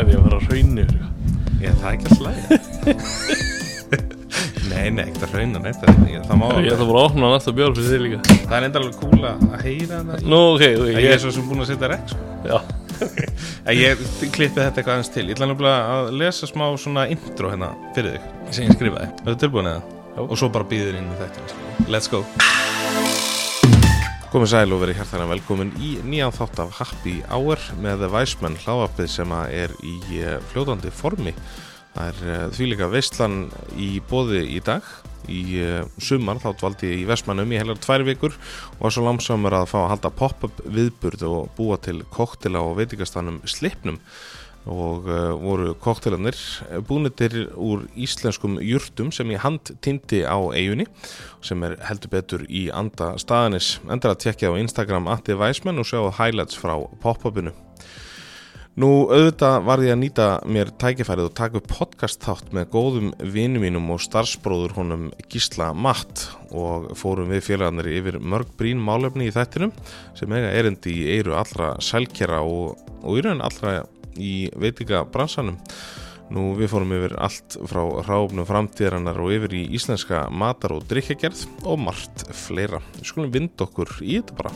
ef ég var að raunni Ég, það er ekki alltaf lægi Nei, nei, ekkert að hrauna neitt það, má Ég ætla bara að opna næsta björn fyrir þig líka. Það er enda alveg cool að heyra það. Nú, ok, ok, Ég er svo sem búin að setja rekk sko. já, En Ég klippi þetta eitthvað aðeins til. Ég ætla nefnilega að lesa smá svona intro hérna fyrir þig. Sem ég skrifaði Er það tilbúin eða? Og svo bara býður inn í þetta Let's go Komið sæl og verið hjartalega velkomin í nýjan þátt af Happy Hour með Weisman hláðarpið sem er í eh, fljótandi formi. Það er uh, því líka veistlan í bóði í dag. Í uh, sumar þá dvaldi ég í Vestmannum í heilar tvær vikur og svo langsamur að fá að halda pop-up viðburð og búa til koktela og veitingastanum slipnum og uh, voru koktelanir búnitir úr íslenskum jurtum sem ég hand tindi á eigunni sem er heldur betur í anda staðanis. Endur að tekja á Instagram Atti Weisman og sjá highlights frá pop-upinu. Nú auðvitað var ég að nýta mér tækifærið og taka upp podcast þátt með góðum vinum mínum og starfsbróður honum Gísla Matt og fórum við félagarnir yfir mörg brín málefni í þættinum sem eiga erindi í eiru allra sælkjara og, og í raun allra í veitingabransanum. Nú við fórum yfir allt frá ráfnum framtíðarinnar og yfir í íslenska matar og drikkjagerð og margt fleira. Við skulum vinda okkur í þetta bara.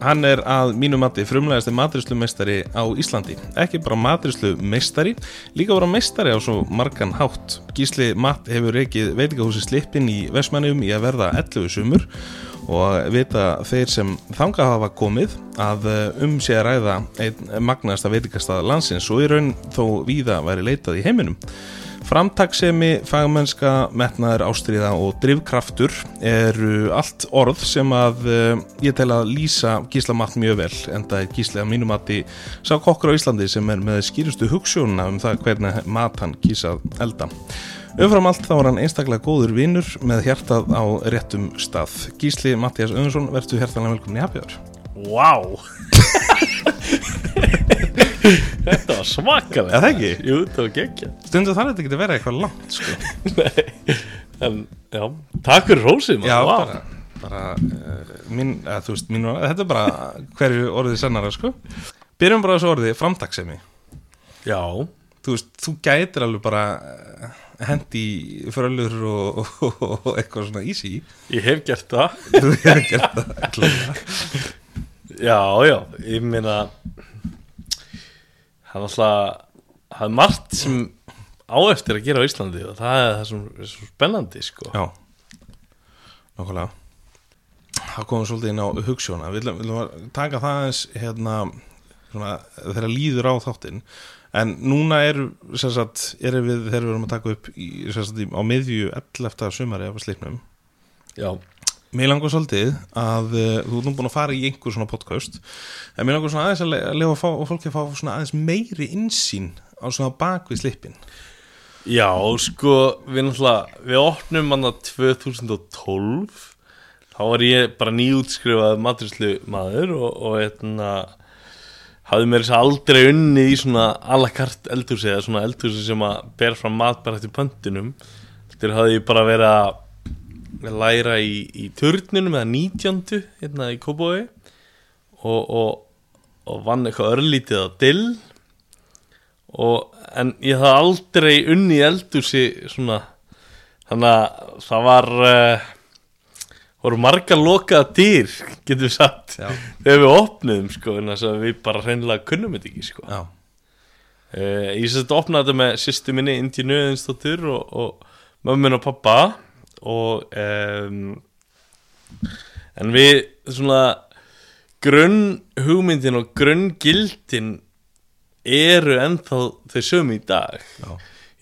Hann er að mínu mati frumlegasti matrislumeistari á Íslandi. Ekki bara matrislumeistari, líka bara meistari á svo margan hátt. Gísli Matt hefur reikið veitingahúsi Slippin í Vestmannum í að verða 11 sumur og vita þeir sem þanga hafa komið að um sé að ræða einn magnasta veitingastað landsins og í raun þó víða væri leitað í heiminum. Framtaksemi, fagmennska, metnaður, ástriða og drivkraftur eru allt orð sem að uh, ég tel að lýsa Gísla Matt mjög vel en það er Gísli að mínum mati sá kokkur á Íslandi sem er með skýrustu hugssjónuna um það hvernig mat hann kýsað elda. Umfram allt þá er hann einstaklega góður vinnur með hjartað á réttum stað. Gísli Mattias Öðunsson, verður hjartalega velkomin í Hapjáður. wow Þetta var svakalega Er það ekki? Jú, þetta var geggja Stundu þarf þetta að vera eitthvað langt, sko. Nei, en, já, takk fyrir rósið Já, wow. bara, bara uh, mín, eða, þú veist, mín, þetta er bara hverju orðið sannara, sko. Byrjum bara þessu orðið, framtaksemi. Já, Þú veist, þú gætir alveg bara uh, hendi frölur og, og, og eitthvað svona easy. ég hef gert það Þú hefur gert það. Já, já, ég meina Það er alltaf Það er margt sem á eftir að gera á Íslandi og það er það sem er svo spennandi sko. Já, nákvæmlega. Það komum svolítið inn á hugssjóna. Við viljum, að taka það eins hérna, svona, þegar líður á þáttinn. En núna er, sagt, erum við, þegar við erum að taka upp í, sagt, á miðju 11. sumari af slipnum. Já, Mér langar svolítið að uh, þú nú búin að fara í einhver svona podcast en mér langar svona aðeins að le- að lefa fá, og fólki að fá svona aðeins meiri insýn á svona bakvið slippin já sko við náttúrulega, við opnum hann að 2012 þá var ég bara nýjútskrifaði maturislu maður og, og hérna hafði mér þess að aldrei unnið í svona a la carte eldhúsi eða svona eldhúsi sem að ber fram mat bara eftir pöntunum. Þetta hafði ég bara verið að læra í, í turninum eða nítjöndu hérna í Kópói og, og, og vann eitthvað örlítið á dill. Og, en ég hafði aldrei unni í eldhúsi svona þannig að það var uh, voru margar lokaða dýr getur við sagt Já. þegar við opnuðum sko en þess að við bara hreinlega kunnum þetta ekki sko. Uh, ég sett opnaði þetta með sýstu minni Indi Nöðinsdóttur og, og mömmin og pappa og um, en við svona grunn hugmyndin og grunn gildin eru ennþá þau sömu í dag. Já,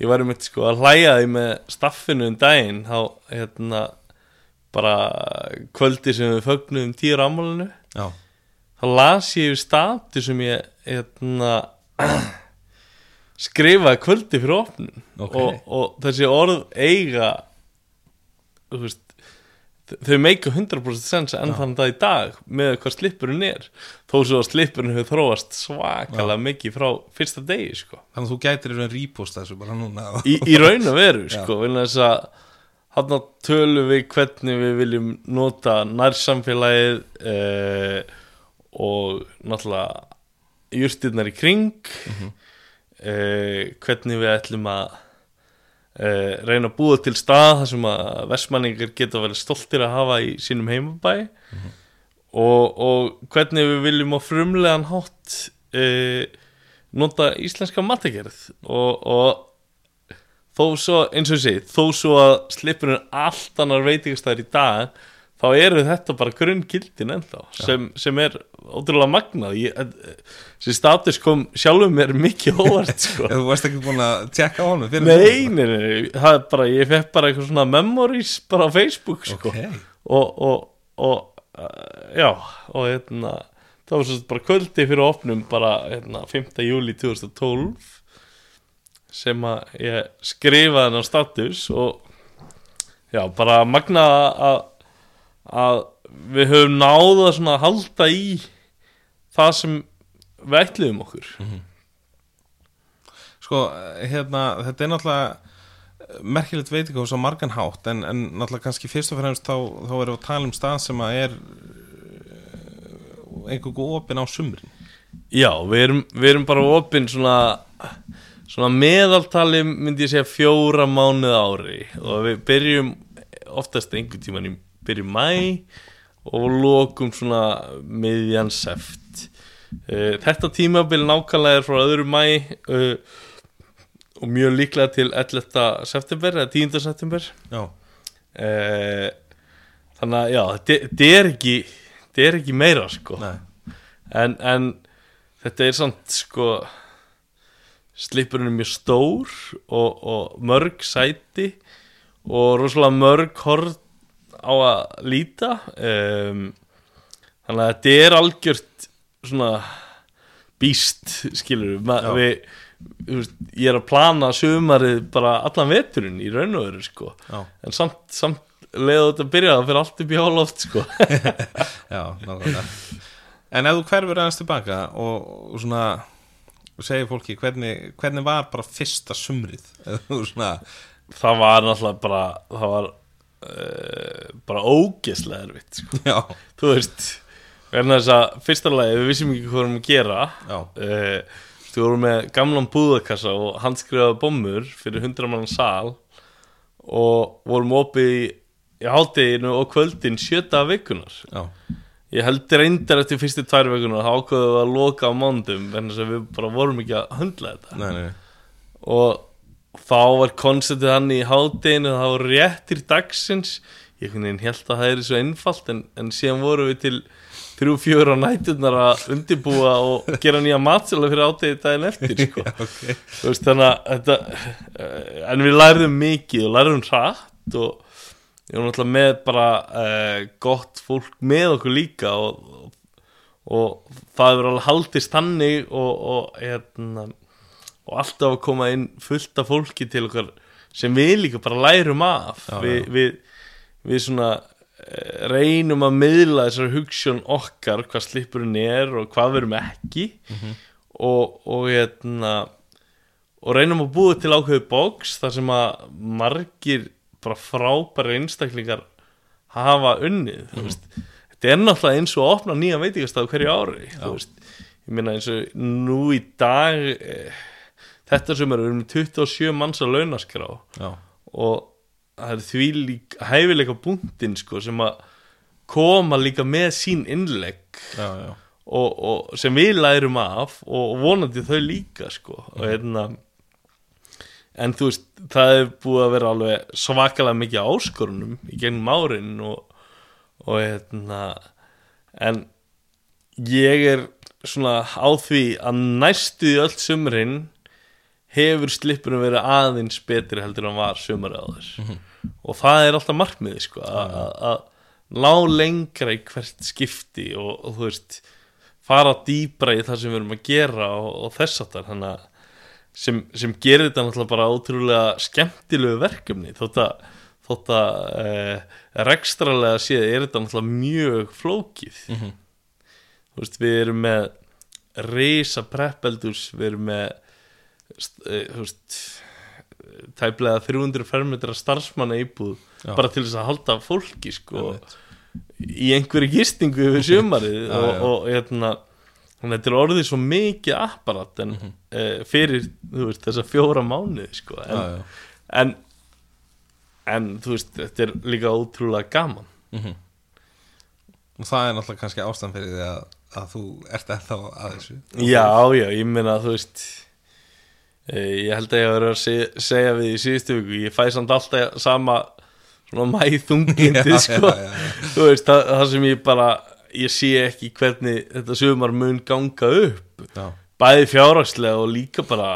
ég var um eitt sko að hlæja því með staffinu um daginn þá hérna bara kvöldi sem við fögnuðum tíur ámálinu já, þá las ég yfir statu sem ég hérna, skrifaði kvöldi fyrir opnun. Ok. og, og þessi orð eiga veist þau meika 100% sens enn þann dag í dag með hvað slippurinn er. Þó svo að slippurinn hefur þróast svakalega mikið frá fyrsta degi sko. Þannig að þú gætir í raun rípost þessu bara núna. Í, í raun og veru sko, vegna þess að hann tölum við hvernig við viljum nota nærsamfélagið eh, og náttúrulega júrstirnar í kring. Mm hvernig við ætlum að uh, reyna að búa til stað þar sem að vestmanningar geta verið stoltir að hafa í sínum heimabæ. Og, og hvernig við viljum á frumlegan hátt uh, nota íslenska matagerð og, og þó svo, eins og segi, þó svo að slipurinn allt annar veitingastæður í dag þá eru þetta bara grunngildin ennþá sem, sem er ótrúlega magnað ég, þessi status kom sjálfum mér mikið óvart sko. Þú varst ekki búin að tjekka á fyrir nei, nei, nei, það er bara ég fekk bara eitthvað svona memories bara á Facebook sko. Ok. og, og, og uh, já, og hérna það var svo bara kvöldi fyrir opnum bara hérna, 5. júli 2012 sem að ég skrifaði hann á status og já, bara magnað að að við höfum náða svona að halda í það sem við ætliðum okkur. Sko, hérna, þetta er náttúrulega merkilegt veitingahús á margan hátt en, en náttúrulega kannski fyrst og fremst þá, þá erum við að tala um stað sem að er einhverju opin á sumrin. Já, við erum, við erum bara opinn svona, svona meðaltali myndi ég segja fjóra mánuð ári og við byrjum oftast einhvern tíman í byrjum mæ og lokum svona miðjan seft uh, Þetta tímabil nákvæmlega er frá öðru mæ uh, og mjög líklega til 11. september eða 10. september Já, uh, Þannig að já, þetta er ekki þetta er ekki meira sko nei en, en þetta er samt sko slipurinn er mjög stór og, og mörg sæti og rosalega mörg horn á að líta. Um, þannig að þetta er algjört svona býst skilur við veist, ég er að plana sumarið bara allan veturinn í raun og veru sko. Já, en samt, samt leiða þetta að byrja það fyrir allt upp í háloft sko. Já, nákvæmlega. En ef þú hverfur aðeins tilbaka og, og svona og segir fólki hvernig, hvernig var bara fyrsta sumrið? Það var náttúrulega bara það var uh, bara ógeðslega erfitt sko. þú veist fyrsta lagi við vissum ekki hvað við vorum að gera. Uh, þú vorum með gamlan búðakassa og handskrifaða bommur fyrir 100 mann sal og vorum opið í, í hátteginu og kvöldin sjöta vikunar já, ég held reyndar eftir fyrstu tvær vikunar þá ákveðum við að loka á mándum en þess að við bara vorum ekki að höndla þetta. Nei, nei. Og þá var konceptið hann í hádeginu það var réttir dagsins. Ég held að það er svo einfalt en, en síðan vorum við til þrjú fjögur á næturnar að undirbúa og gera nýja matsala fyrir hádegið daginn eftir sko. Ok, Þú veist, þannig að þetta, eh, en við lærðum mikið og lærðum hratt og ég var náttúrulega með bara uh, gott fólk með okkur líka og, og, og það hefur alveg haldist þannig og, og, hérna, og alltaf að koma inn fullt af fólki til okkar sem við líka bara lærum af. Já, við, já. við, við svona eh, reynum að miðla þessar hugssjón okkar hvað slipurinn er og hvað við erum ekki. Og, og hérna og reynum að búa til ákveðu bóks þar sem að margir bara frábæri einstaklingar hafa unnið veist. Þetta er náttúrulega eins og að opna nýja veitingastaf hverju ári ég meina eins og nú í dag eh, þetta sem er með 27 manns að launaskrá. Já, og það er því líka hæfileika búndin sko sem að koma líka með sín innlegg og, og sem við lærum af og vonandi þau líka sko. Og hérna en þú veist, það er búið að vera alveg svakalega mikið áskorunum í gegnum árin og, og hérna en ég er svona á því að næstu í öll sumrin hefur slippunum verið aðeins betri heldur en var sumari áður og það er alltaf markmiði sko að- ná lengra í hvert skipti og, og þú veist fara dýbra í það sem við erum að gera og, og þess að það þannig að sem, sem gerir þetta náttúrulega bara ótrúlega skemmtilegu verkefni þótt að, þótt að e, rekstralega séð er þetta náttúrulega mjög flókið Mhm. þú veist við erum með risa preppeldurs við erum með st- e, þú veist tæplega 300 fermetra starfsmanna íbúð Já. bara til þess að halda fólki sko í einhverju gistingu yfir sumarið Já, og, og hérna þannig að þetta er orðið svo mikið apparat en, Mhm. uh, fyrir veist, þessa fjóra mánuði sko. en, já, já. en en þú veist, þetta er líka ótrúlega gaman Mhm. og það er náttúrulega kannski ástæðan fyrir því að, að þú ert ennþá að þessu já, já, ég meina þú veist eh, ég held að ég hafa verið að segja, við í síðustu viku, ég fæ samt alltaf sama svona mæþungindi Já, sko, já, já, já. þú veist, það, það sem ég bara ég sé ekki hvernig þetta sumar mun ganga upp. Já, bæði fjárhagslega og líka bara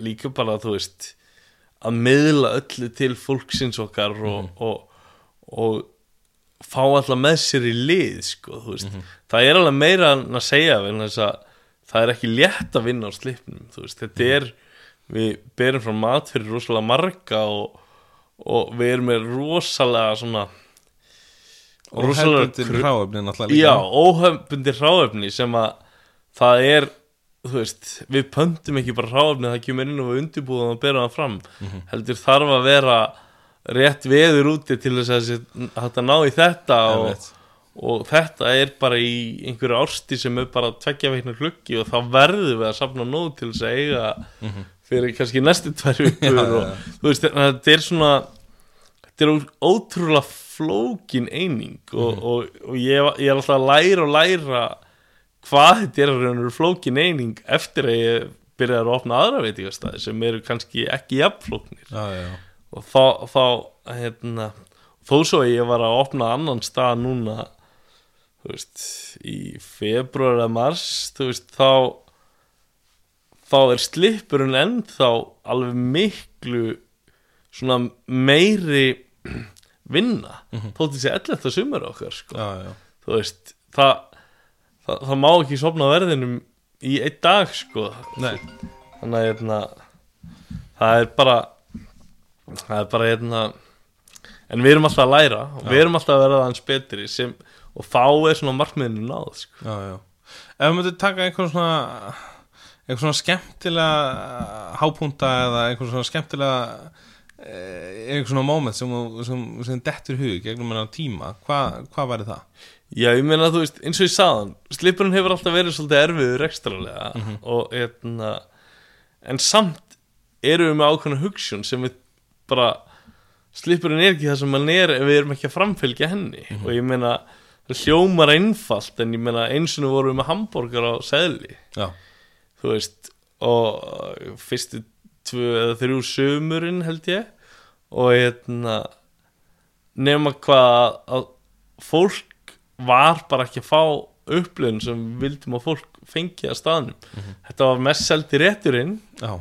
líka bara, þú veist að miðla öllu til fólksins okkar og, og, og fá alltaf með sér í lið sko, þú veist, það er alveg meira en að segja vegna þess að það er ekki létt að vinna á slipnum, þú veist, þetta er við berum frá mat fyrir rosalega marga og, og við erum með rosalega svona og kru- hráöfni náttúrulega líka. Já, óhefbundi ráefni sem að það er, þú veist, við pöntum ekki bara ráefni það kemur inn og við undirbúðum að bera það fram. Mhm. heldur þarf að vera rétt veður úti til þess að að ná í þetta og, og þetta er bara í einhverju ársti sem er bara tveggja veikna klukki og þá verðum við að safna nóg til þess að eiga fyrir kannski næstu já, og þú veist, að þetta er svona þetta er ótrúlega flókin eining og, Mhm. og, og ég, ég er alltaf að læra og læra hvað þetta er að raunur flókin eining eftir að ég byrjaði að opna aðra veitingastæði sem eru kannski ekki jafnflóknir já. og þá, þá hérna, þó svo ég var að opna annan stað núna veist, í februar eða mars, veist, þá þá er slipurinn ennþá alveg miklu svona meiri vinna, þótt þessi 11. sumar okkar, sko, já, já. þú veist það, það, það má ekki sopna verðinum í einn dag, sko Nei, þannig að hérna, það er bara það er bara hérna en við erum alltaf að læra og við erum alltaf að vera aðeins betri sem, og þá er svona markmiðinu náð sko. já, já Ef við myndum taka einhvern svona einhvern svona skemmtilega hápunta eða einhvern svona skemmtilega eh, einhvern svona moment sem, sem, sem dettur hug gegnum hennar tíma, Hva, hvað væri það? já ég meina þú veist, eins og ég saðan slipurinn hefur alltaf verið svolítið erfiður ekstralega og hérna en samt erum við með ákveðna hugsun sem við bara slipurinn er ekki það sem hann er ef við erum ekki að framfylgja henni. Og ég meina það hljómar einfalt en ég meina eins og nú vorum við með hambúrgar á seðli. Já, þú veist og fyrstu tvö eða þrjú sömurinn held ég. Og hérna nema hvað að fólk var bara ekki að fá upplöðun sem vildum að fólk fengi að staðnum. Þetta var mest seldi rétturinn. Já,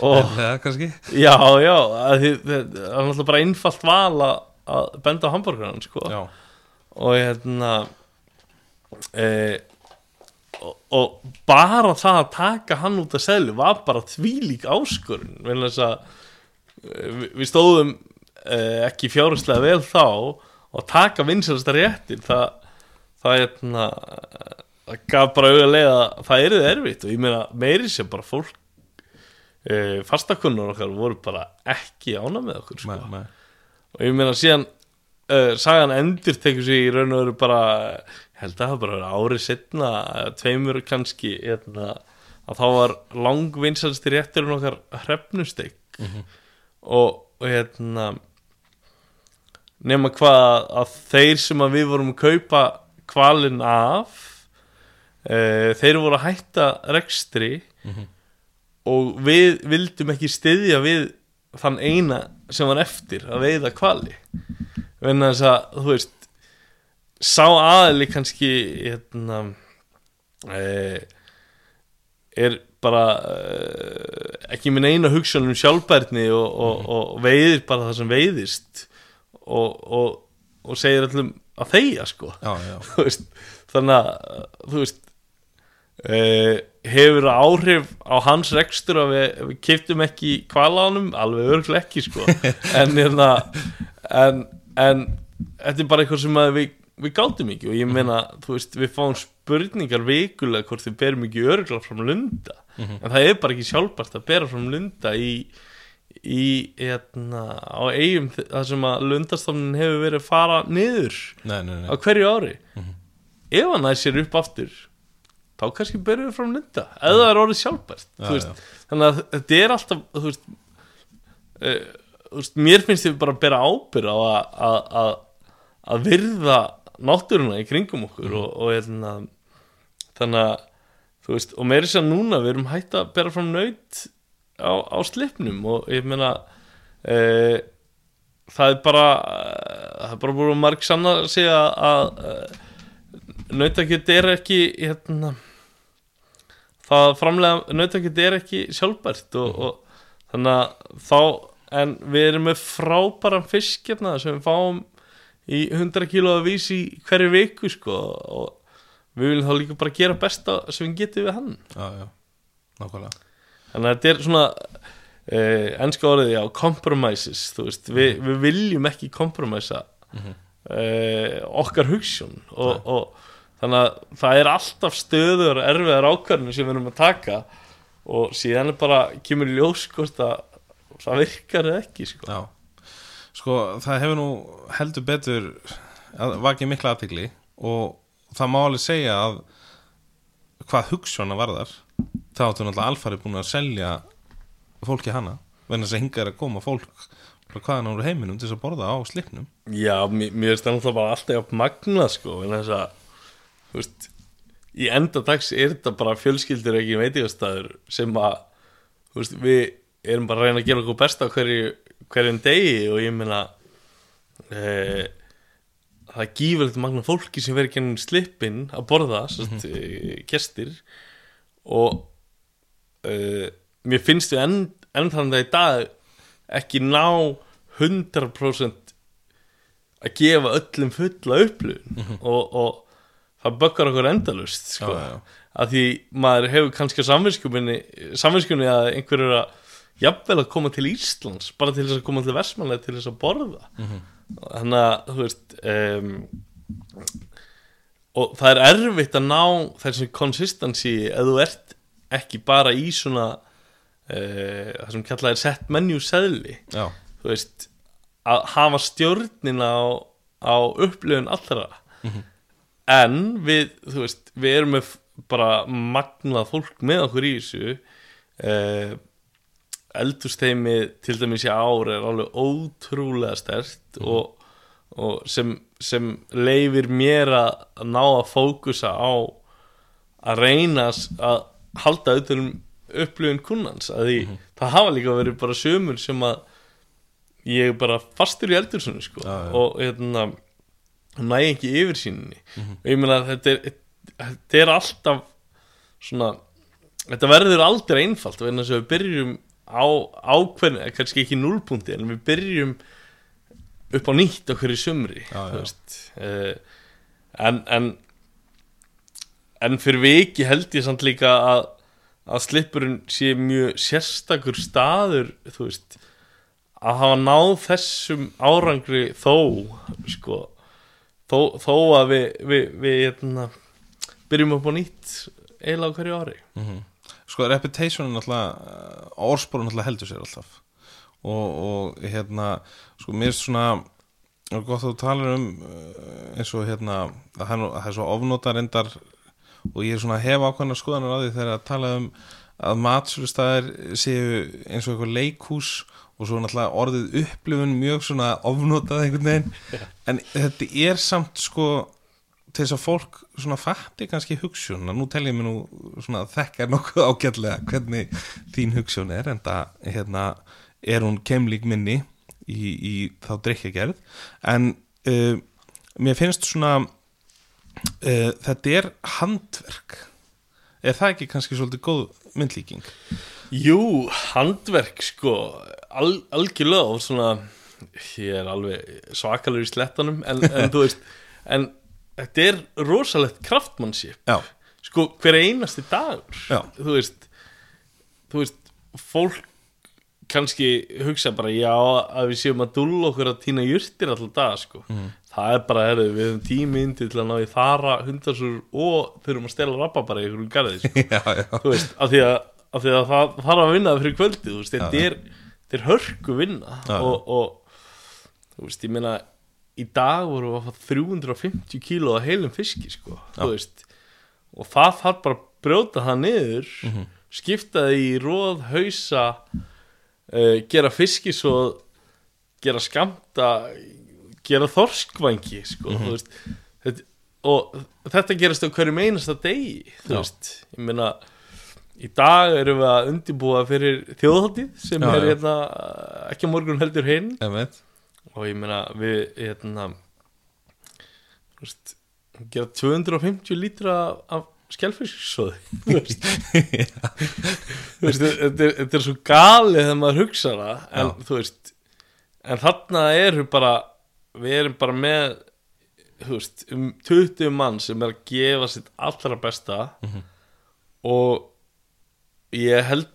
eða kannski. Já, já það er náttúrulega bara einfalt val að, að benda á hambúrgaran sko. Já, og hérna e, og, og bara það að taka hann út af selju var bara þvílík áskorun vegna þess að e, við, við stóðum e, ekki fjárhastlega vel þá og taka vinsalasta réttin það það hérna það gaf bara auðvitað að það er erfitt og ég meina meiri sem bara fólk e, fastakunnar okkar voru bara ekki ána með okkur sko með, með. og ég meina síðan uh, sagan endur tekur sig í raun og veru bara ég held að það bara árið setna tveimur kannski hérna, að þá var langvinnsalsti rétturinn okkar hrefnustek og, og hérna nema hvað að þeir sem að við vorum að kaupa kvalinn af uh, þeir voru að hætta rekstri og við vildum ekki styðja við þann eina sem var eftir að veiða kvali venna þess að þú veist sá aðli kannski hérna e, er bara e, ekki minn eina hugsun um sjálfbærni og, og, og veiðir bara það sem veiðist og, og, og segir allum að þeia sko. Já, já, veist, þannig að þú veist uh, hefur áhrif á hans rekstur að við, við kiptum ekki kvalánum, alveg örglega ekki sko. En hérna en, en þetta er bara eitthvað sem við, við gátum ekki og ég meina, þú veist, við fáum spurningar vikulega hvort við berum ekki örglega frá lunda, en það er bara ekki sjálfbært að bera frá lunda í í, hérna, á eigum þar sem að lundastofnin hefur verið að fara niður nei, nei, nei. á hverju ári. Ef hann sér upp aftur þá kannski byrjuðu frá nynda eða það er orðið sjálfbært Já, þú veist, þannig að þetta er alltaf þú veist, uh, veist mér finnst þið bara að bera ábyrð á að, að virða náttúruna í kringum okkur og, og hérna, þannig að þú veist, og meiri sér núna við erum hægt að bera fram naut á, á slipnum og ég meina uh, það er bara það er bara búin marg sann að segja að uh, nautakjöt er ekki hérna það framlega nautakjöt er ekki sjálfbært og, og þannig að þá en við erum með frábæran fisk hérna sem við fáum í 100 kíló að vísi hverju viku sko og við viljum þá líka bara gera besta sem við getum við hann. Já, já, nákvæmlega. Þannig að þetta er svona eh, ennska orðið, já, compromises veist, við, við viljum ekki kompromæsa Mhm. eh, okkar hugsun og, og þannig að það er alltaf stöður og erfiðar ákvarðinu sem við erum að taka og síðan er bara kemur í ljós hvort að það virkar eða ekki sko. Sko það hefur nú heldur betur að vakið mikla aðtegli og það má alveg segja að hvað hugssjóna varðar þá áttu náttúrulega alfari búin að selja fólki hana venna þess að hinga er að koma fólk hvaðan ára heiminum til þess að borða á slipnum Já, mér, finnst það náttúrulega bara alltaf magna sko, en þess að þú veist, í enda dags er þetta bara fjölskyldur ekki veitingastæður sem að þú veist, við erum bara að reyna að gera okkur besta hverju, hverjum degi og ég meina e, það er gífilegt magna fólki sem verður gennum slippin að borða, mm -hmm. e, gestir og e, mér finnst við enn, enn þannig að í dag ekki ná 100% að gefa öllum fulla upplifun og, og það bökkar okkur endalust sko. Já, já. að því maður hefur kannski samvinskunni að einhver er að jafnvel að koma til Íslands bara til þess að koma til Vestmanlega til þess að borða. Þannig að þú veist um, og það er erfitt að ná þessi consistency ef þú ert ekki bara í svona uh, það sem kallað er set menu seðli. Já, þú veist að hafa stjórnina á, á upplifun allra. En við, þú veist, við erum með bara magnað fólk með okkur í þessu uh, eldursteimi til dæmis í ár er alveg ótrúlega stert og, og sem, sem leifir mér að ná að fókusa á að reyna að halda auðvitað um upplifun kunnans að því það hafa líka verið bara sömur sem að ég er bara fastur í eldursunni sko Já, já. og hérna næ ekki yfir sínunni og ég meina að þetta er, þetta er alltaf svona þetta verður aldrei einfalt og þess að við byrjum á ákveðin kannski ekki núlpunkti en við byrjum upp á nýtt okkur í sumri Já, já. uh, en, en en fyrir viki held ég samt líka að að slipurinn sé mjög sérstakur staður þú veist að hafa náð þessum árangri þó sko þó, þó að við, við, við hérna, byrjum upp á nýtt eiginlega hverju ári sko reputation er náttúrulega orðsporun náttúrulega heldur sér alltaf. Og, og hérna sko mér er svona er gott að þú talar um uh, eins og hérna að það er svo ofnóta reyndar og ég er svona að hefa ákvæmna skoðanur á því þegar að tala um að matsölustæðir séu eins og eitthvað leikhús og svo náttúrulega orðið upplifun mjög svona ofnótað einhvern veginn. En þetta er samt sko til þess að fólk svona fatti kannski hugsun nú tel ég mér nú svona að þekka nokkuð ágætlega hvernig þín hugsun er en það hérna er hún kemlík minni í, í þá drikkjagerð en uh, mér finnst svona uh, þetta er handverk. Er það ekki kannski svolítið góð myndlíking? Jú, handverk sko al, algjörlega og svona ég er alveg svakalur í slettanum en, en þú veist en þetta er rosalegt kraftmannship. Já, sko hver einasti Já. þú veist þú veist, fólk kannski hugsa bara já að við séum að dúlla okkur að týna jurtir alltaf dag sko. Það er bara, herðu, við höfum tími inn til að ná í þara hundarsur og þurfum að stela rappa bara í einhverjum garði sko. já, já, þú veist, af því að, af því að það þarf að vinna fyrir kvöldið, þú veist, þetta er er hörku vinna og, og þú veist, ég meina í dag voru við að fá 350 kíló að heilum fiski, sko, og það þarf bara brjóta það niður skipta það í róð, hausa uh, gera fiskisóð gera skamta gera þorskvangi sko, þú veist, þetta, og þetta gerast á hverjum einasta degi þú veist, ég meina í dag erum við að undibúa fyrir þjóðháttið sem Já, er hérna, ekki morgun heldur hinn. Einmitt. Og ég meina við hérna veist, gera 250 lítra af veist, þetta, er, svo galið þegar maður hugsa það en Já. þú veist en þarna eru bara við erum bara með veist, um 20 mann sem er að gefa sitt allra besta Mhm. og ég held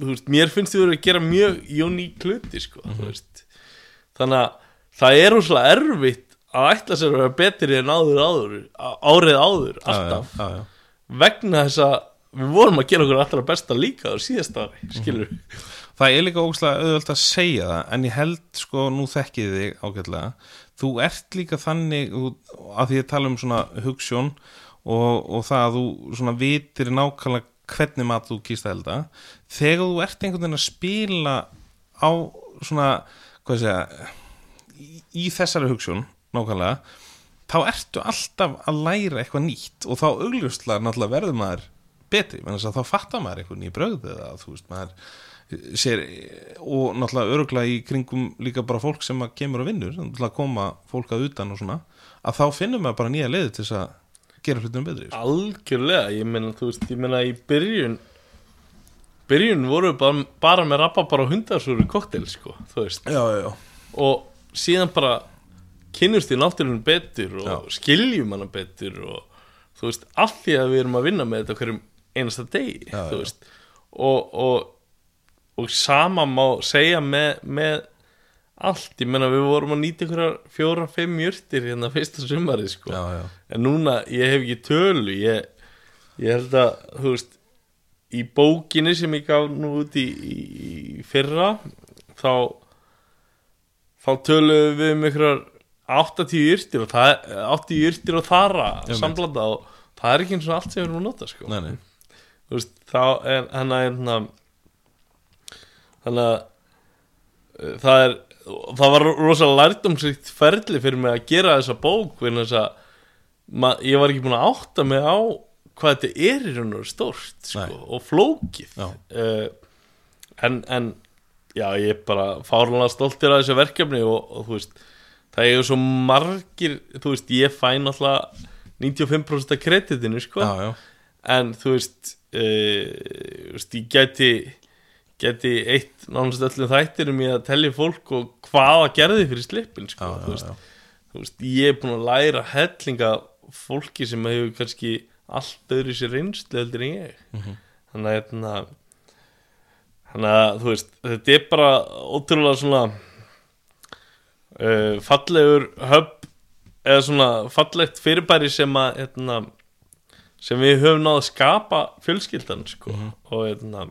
veist, mér finnst þið verið að gera mjög uník hluti sko, Mhm. þú veist þannig að það er úrslega erfitt að ætla sér að vera betri en áður áður árið áður, alltaf. já, já, vegna þess að við vorum að gera okkur allra besta líka á síðast ári, skilur Það er líka ógustlega auðvöld að segja það en ég held sko, nú þekkið þig ágætlega, þú ert líka þannig, að því að tala um svona hugssjón og, og það að þú svona vitir nákvæmlega hvernig mat þú kýrst að elda. Þegar þú ert einhvern veginn að spila á svona hvað segja í, í þessari hugssjón, nákvæmlega þá ertu alltaf að læra eitthvað nýtt og þá augljóslega náttúrulega verður maður betri, menn þess að þá fattar maður eitthvað nýja bröð eða þú veist maður sér og náttúrulega öruglega í kringum líka bara fólk sem kemur og vinnur náttúrulega koma fólk að utan og svona að þá finnum maður bara nýja leiði til þess að gera hlutum betri sko. algjörlega, ég meina, þú veist, ég meina í byrjun byrjun voru bara, bara með rappa bara hundarsúru koktel, sko, þú veist. Já, já, og síðan bara kynnust í náttúrunum betur og Já. skiljum hana betur og þú veist, af því að við erum að vinna með þetta hverjum einasta degi þú veist. Og, og, og sama má segja með, með allt, ég meina við vorum að nýta ykkur fjóra, fimm jurtir hérna fyrsta sumarið sko. Já, já. en núna, ég hef ekki tölu. Ég, ég held að þú veist, í bókinni sem ég gaf nú út í, í, í fyrra þá þá töluðum við um ykkur 80 yrtir og það, 80 yrtir og þara Einmitt. samblanda og það er ekki eins og allt sem við erum að nota sko. Nei, nei. þú veist, þá er hann að hérna þannig að uh, það er það var rosalega lærdomsrikt ferli fyrir mig að gera þessa bók þess að ma, ég var ekki búin að átta mig á hvað þetta er í raun og stórt sko, og flókið. Uh, en, en já, ég er bara fárlega stoltir af þessu verkefni og, og þú veist það er svo margir, þú veist, ég fæ náttúrulega 95% af kreditinu sko. Já, já. en þú veist, uh, veist ég gæti gæti eitt nánast öllum þættir um ég að telja fólk og hvaða gerði fyrir slippin sko, Já, þú, veist, þú veist, ég er búin að læra hellinga fólki sem hefur kannski allt öðru sér reynslu heldur en ég. Mhm. þannig að hérna, þannig að þú veist þetta er bara ótrúlega svona uh, fallegur höfn eða svona fallegt fyrirbæri sem að hérna, sem við höfum náð að skapa fjölskyldan sko. Og hérna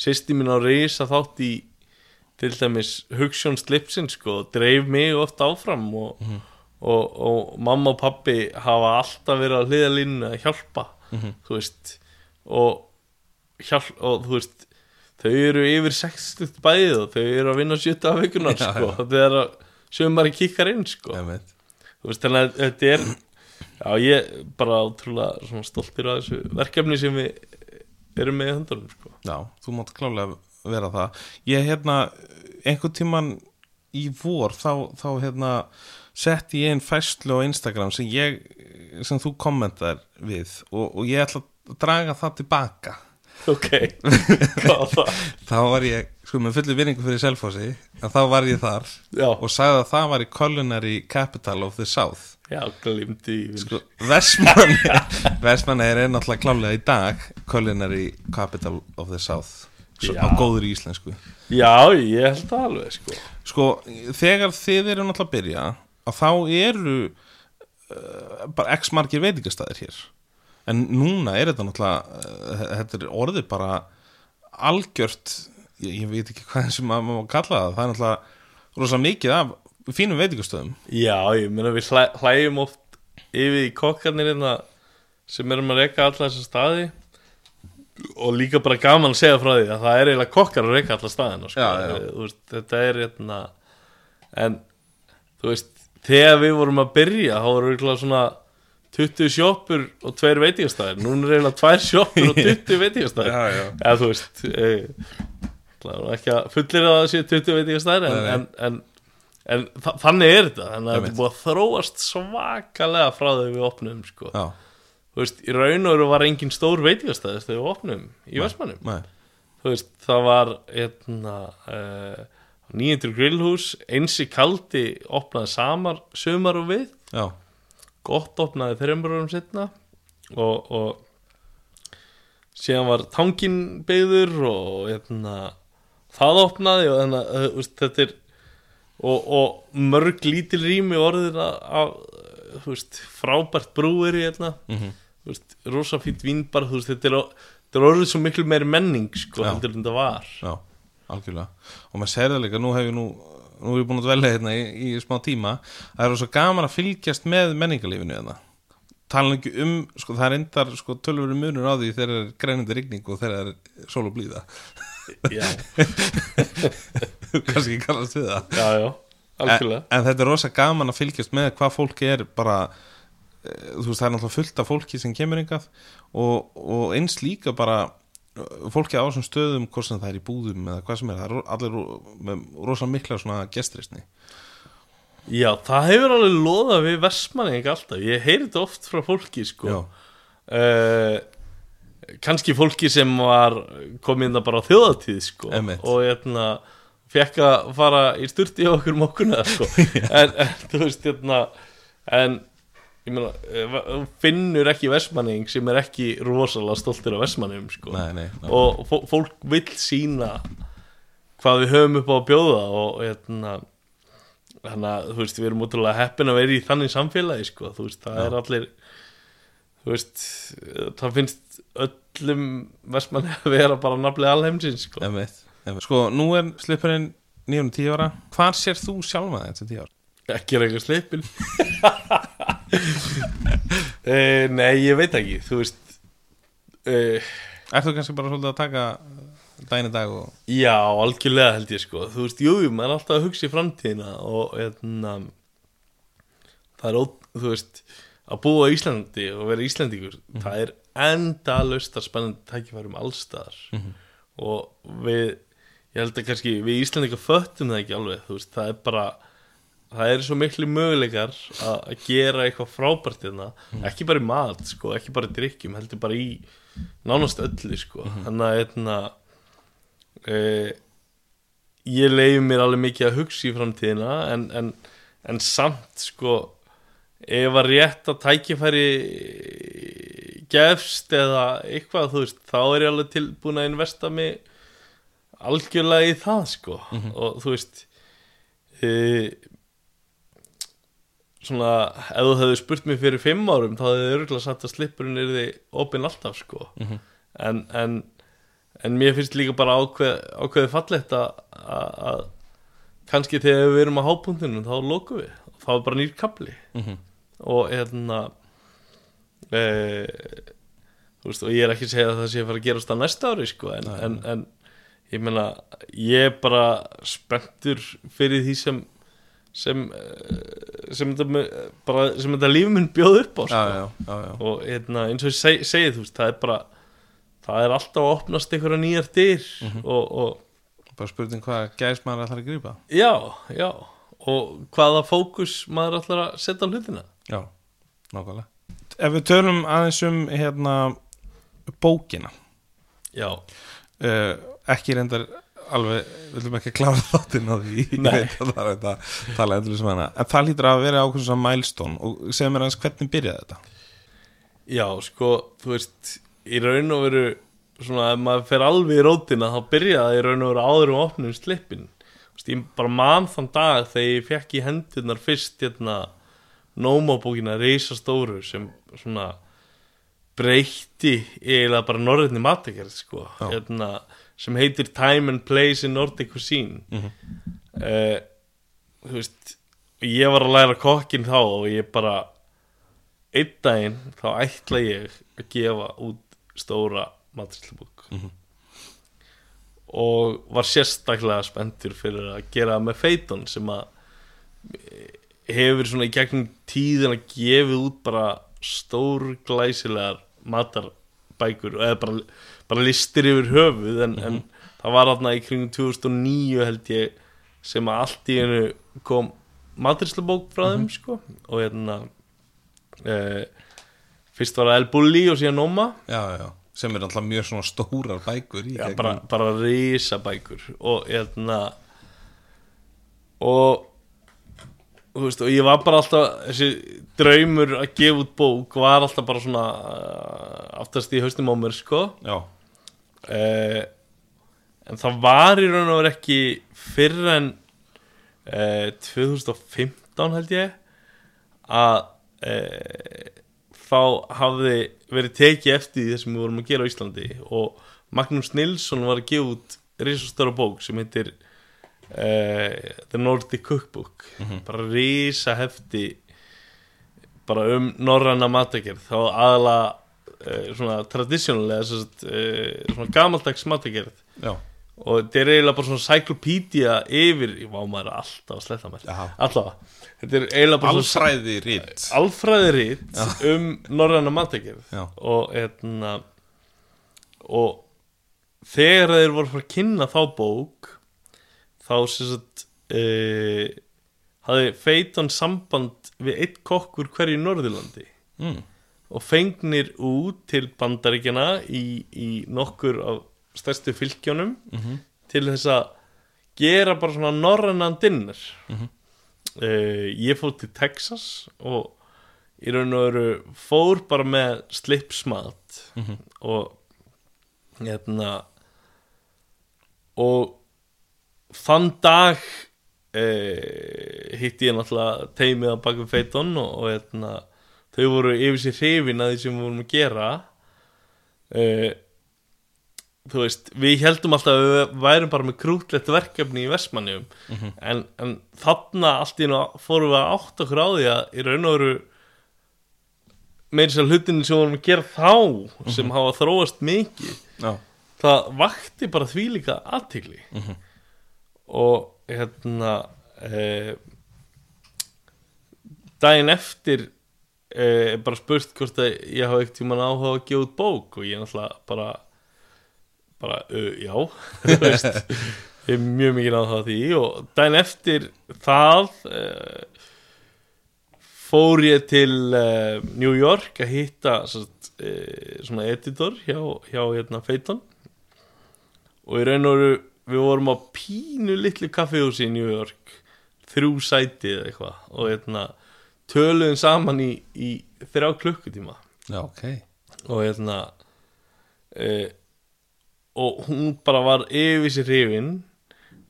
sýsti mín á reysa þátt í til dæmis hugssjón slipsin sko dreif mig ofta áfram og, og, og mamma og pappi hafa alltaf verið að hliða línu að hjálpa þú veist og, hjálp, og þú veist þau eru yfir 60 bæðið og þau eru að vinna 70 af vikunar Já, sko. já. þegar að sömari kikkar inn sko. Einmitt. þú veist þannig að þetta er já ég bara ótrúlega svona stoltur af þessu verkefni sem við erum með í höndunum sko. Já, þú mátt klálega vera það. Ég hérna, einhvern tíman í vor þá, þá hérna setti ég einn fæslu á Instagram sem ég, sem þú kommentar við og, og ég ætla að draga það tilbaka. Ok, hvað var það? Þá var ég, sko með fullu vinningu fyrir Selfossi að þá var ég þar já, og sagði að það var í Culinary Capital of the South. Já, glimti sko, Vestmann Vestmann er náttúrulega klálega í dag Culinary Capital of the South svo, á góður íslensku. Já, ég held það alveg sko. Sko, þegar þið eru náttúrulega að byrja að þá eru uh, bara x margir veitingastæðir hér. En núna er þetta náttúrulega uh, þetta er orðið bara algjört ég, ég veit ekki hvað sem maður má kalla það það er náttúrulega rosa mikið af fínum veitingastöðum. Já, ég meina við hlæ, hlæjum oft yfir í kokkarnir hérna sem erum að reyka alla þessa staði. Og líka bara gaman að segja frá því að það er eiginlega kokkar að reyka alla staðina sko. Þetta er hérna en þú veist þegar við vorum að byrja þá voru eiginlega svona 20 sjoppur og tveir veitingastæðir núna er eiginlega tvær sjoppur og 20 veitingastæðir eða þú veist e, ekki að fullir að það sé 20 veitingastæðir en, en, en, en þa þannig er þetta. Þannig að þetta er búið að þróast svakalega frá þegar við opnum sko. Þú veist, í raun og veru var engin stór veitingastæðis þegar við opnum í Vestmannum þú veist, það var hérna uh, nýjendur grillhús einsi kaldi opnaði samar sumar og við. Já, gott opnaði þreymur árum setna og, og síðan var tangin byggður og hérna, það opnaði og þannig að uh, þetta er og, og mörg lítil rými þú veist, frábært brúir hérna, þú veist, rosa fýtt vínbar þetta er, er orðið svo miklu meiri menning sko, Já. heldur en þetta var. Já, algjörlega. Og maður sér það líka, nú hef ég nú Nú er ég búin að dvelja hérna í, í smá tíma. Það er svo gaman að fylgjast með menningarlífinu hérna. Tala ekki um, sko, það er endar sko, tölvöru munur á því þegar er greinandi rigning og þegar er sól og blíða. Já, Kannski kannast við það. Já, já, algjörlega. En, en þetta er rosa gaman að fylgjast með hvað fólk er bara eh, þú veist það er náttúrulega fullt af fólki sem kemur yngað og, og eins líka bara fólki á þessum stöðum hvort sem það er í búðum eða hvað sem er það er allir með rosa mikla svona gestrisni. Já, það hefur alveg loðað við versmanni ekki alltaf, ég heyri þetta oft frá fólki sko. Uh, kannski fólki sem var komið inn bara á þjóðatíð sko. Einmitt. og hérna fekk að fara í sturti á okkur mokkuna sko. En, en þú veist hérna en meina, eh, finnur ekki versmanning sem er ekki rosalega stoltur af versmanningum sko nei, nei, nei. og fó- fólk vill sína hvað við höfum upp á að bjóða og hérna þannig að við erum útrúlega heppin að vera í þannig samfélagi sko veist það Já. er allir veist það finnst öllum versmanni að vera bara nafnlega alheimsins sko sko nú er slipurinn 9-10 ára hvar sér þú sjálfa þetta til 10 ára? ekki er eitthvað sleipin e, nei ég veit ekki þú veist e, Ertu kannski bara svolítið að taka daginn í dag og Já, algjörlega held ég sko. Þú veist, jú, maður er alltaf að hugsa í framtíðina og hérna það er, ó, þú veist að búa í Íslandi og vera Íslandíkur það er endalaust að spennandi tækifærum allstaðar og við ég held að kannski við Íslandíkar föttum það ekki alveg, þú veist, það er bara það er svo miklu möguleikar að gera eitthvað frábært hérna. Ekki bara í mat, sko, ekki bara í drikkjum heldur bara í nánast öllu, sko. Þannig að hérna eh, ég leiði mér alveg mikið að hugsa í framtíðina en, en, en samt sko ef að rétt að tækifæri gefst eða eitthvað þú veist þá er ég alveg tilbúin að investa mig algjörlega í það sko. Og þú veist e, svona ef þú hefði spurt mér fyrir fimm árum þá hefði örgulega sagt að slipurinn er því opinn alltaf sko. En, en en mér finnst líka bara ákveð, ákveði fallegt að, kannski þegar við erum á hápunktinu þá lokum við, þá er bara nýr kapli Mhm. og hérna e, þú veist, og ég er ekki að segja að það sé að fara að gerast á næsta ári sko, en, en ég meina ég er bara spenntur fyrir því sem sem eh, sem þetta, mu- bara, sem þetta líf minn bjóð upp á sko. já, já, já, já. og hérna, eins og ég seg, segi þú veist, það er bara það er alltaf að opnast einhverja nýjar dyr og, og bara spurning hvað gæs maður ætlar að grípa. Já, já. Og hvaða fókus maður ætlar að setja á hlutina. Já, nákvæmlega. Ef við tölum aðeins um hérna bókina. Já, uh, ekki reyndar alveg, við viljum ekki klára þáttinn á því. Það þetta að tala endur sem hana. En það hlýtur að vera ákveðs að milestone. Og segja mér aðeins hvernig byrjaði þetta? Já, sko þú veist, í raun og veru svona, ef maður fer alveg í rótina þá byrjaði í raun og veru áður um opnum slippin. Ég bara man þann dag þegar ég fekk í hendurnar fyrst hérna nómabókina reisastóru sem svona breytti eiginlega bara norðinni matagerð sko, Já. hérna, sem heitir Time and Place in Nordic Cuisine Mhm. Eh, þú veist ég var að læra kokkin þá og ég bara einn daginn þá ætla ég að gefa út stóra matristlubók Mhm. og var sérstaklega spenntur fyrir að gera með feiton sem að hefur svona í gegnum tíðin að gefið út bara stór glæsilegar matarbækur eða bara, bara listir yfir höfuð en, en það var aðna í kringum 2009 held ég sem að allt í hennu kom matristlubók frá þeim sko. Og hérna e, fyrst var það El Bulli og síðan Noma. Já, já, sem er alltaf mjög svona stórar bækur Já, bara, bara risabækur. Og hérna og veist, og ég var bara alltaf þessi draumur að gefa út bók var alltaf bara svona uh, aftast í haustum á mér sko. Já, uh, en það var í raun og verið ekki fyrr en uh, 2015 held ég að uh, þá hafði verið tekið eftir því sem við vorum að gera á Íslandi og Magnús Nilsson var að gefa út risastóra bók sem heitir The Nordic Cookbook. Bara risa hefti bara um norræna matagerð þá aðala uh, svona tradisjónulega uh, svona gamaldags matagerð já, og þetta er eiginlega bara svona cyclopedia yfir, vá maður er alltaf að sletta mér. Já. allavega, þetta er eiginlega bara svona alfræði rít alfræðiritt um norræna matagerð Já. og hérna og þegar þeir voru að fara að kynna þá bók þá sem sagt uh, hafði feitan samband við eitt kokkur hverju í Norðurlandi. Mm. Og fengnir út til bandaríkjana í, í nokkur af stærstu fylgjónum Mhm. til þess að gera bara svona norrænan dinner Mhm. uh, ég fór til Texas og í raun og veru fór bara með slipsmat Mhm. og hérna og þann dag uh, hitti ég náttúrulega teimið að baka feiton og, og hérna, þau voru yfir sér hrifin að því sem við vorum að gera. Uh, þú veist, við heldum alltaf að við værum bara með krútlegt verkefni í Vestmannjum en, en þarna allt í nú fórum við að átta okkur á því að í raun og veru meira sér hlutinu sem vorum að gera þá sem hafa þróast mikið já, það vakti bara því líka aðtigli og hérna e, daginn eftir e, bara spurt hvort að ég hafa ekkert tímann áhuga að gefa út bók og ég náttúrulega bara bara, uh, já ég er mjög mikið áhuga því og daginn eftir það e, fór ég til uh, New York að hitta satt, svona editor hjá, hjá hérna, Feiton og í raun og veru við vorum á pínu litlu kaffehúsi í New York þrjú sæti eða eitthvað og hérna, töluðum saman í, í þrjá klukkutíma. Já, ok. Og hérna uh, og hún bara var yfir sér hrifin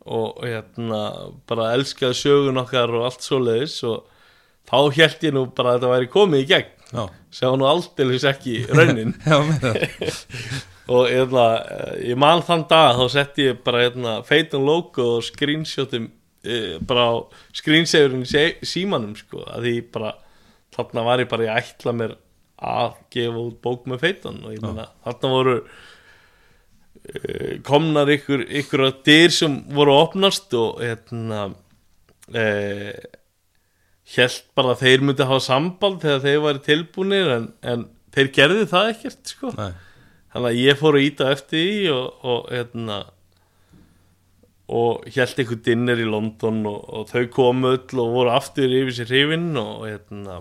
og hérna bara elskaði sögun okkar og allt svoleiðis og þá held ég nú bara að þetta væri komið í gegn. Já, sjá nú aldeilis ekki raunin. Já, og hérna, eh, ég man þann dag þá setti ég bara hérna, feitum logo og screenshotum e, bara á sé- símanum sko, að því bara þarna var ég bara, ég ætla mér að gefa út bók með feitan og ég meina, þarna voru e, komnar ykkur ykkur að dyr sem voru að opnast og hérna e, held bara að þeir myndi hafa samband þegar þeir væri tilbúnir en, en þeir gerði það ekkert sko Nei. þannig að ég fór að íta eftir því og, og hérna og held einhver dinner í London og, og þau komu öll og voru aftur yfir sér hrifin og hérna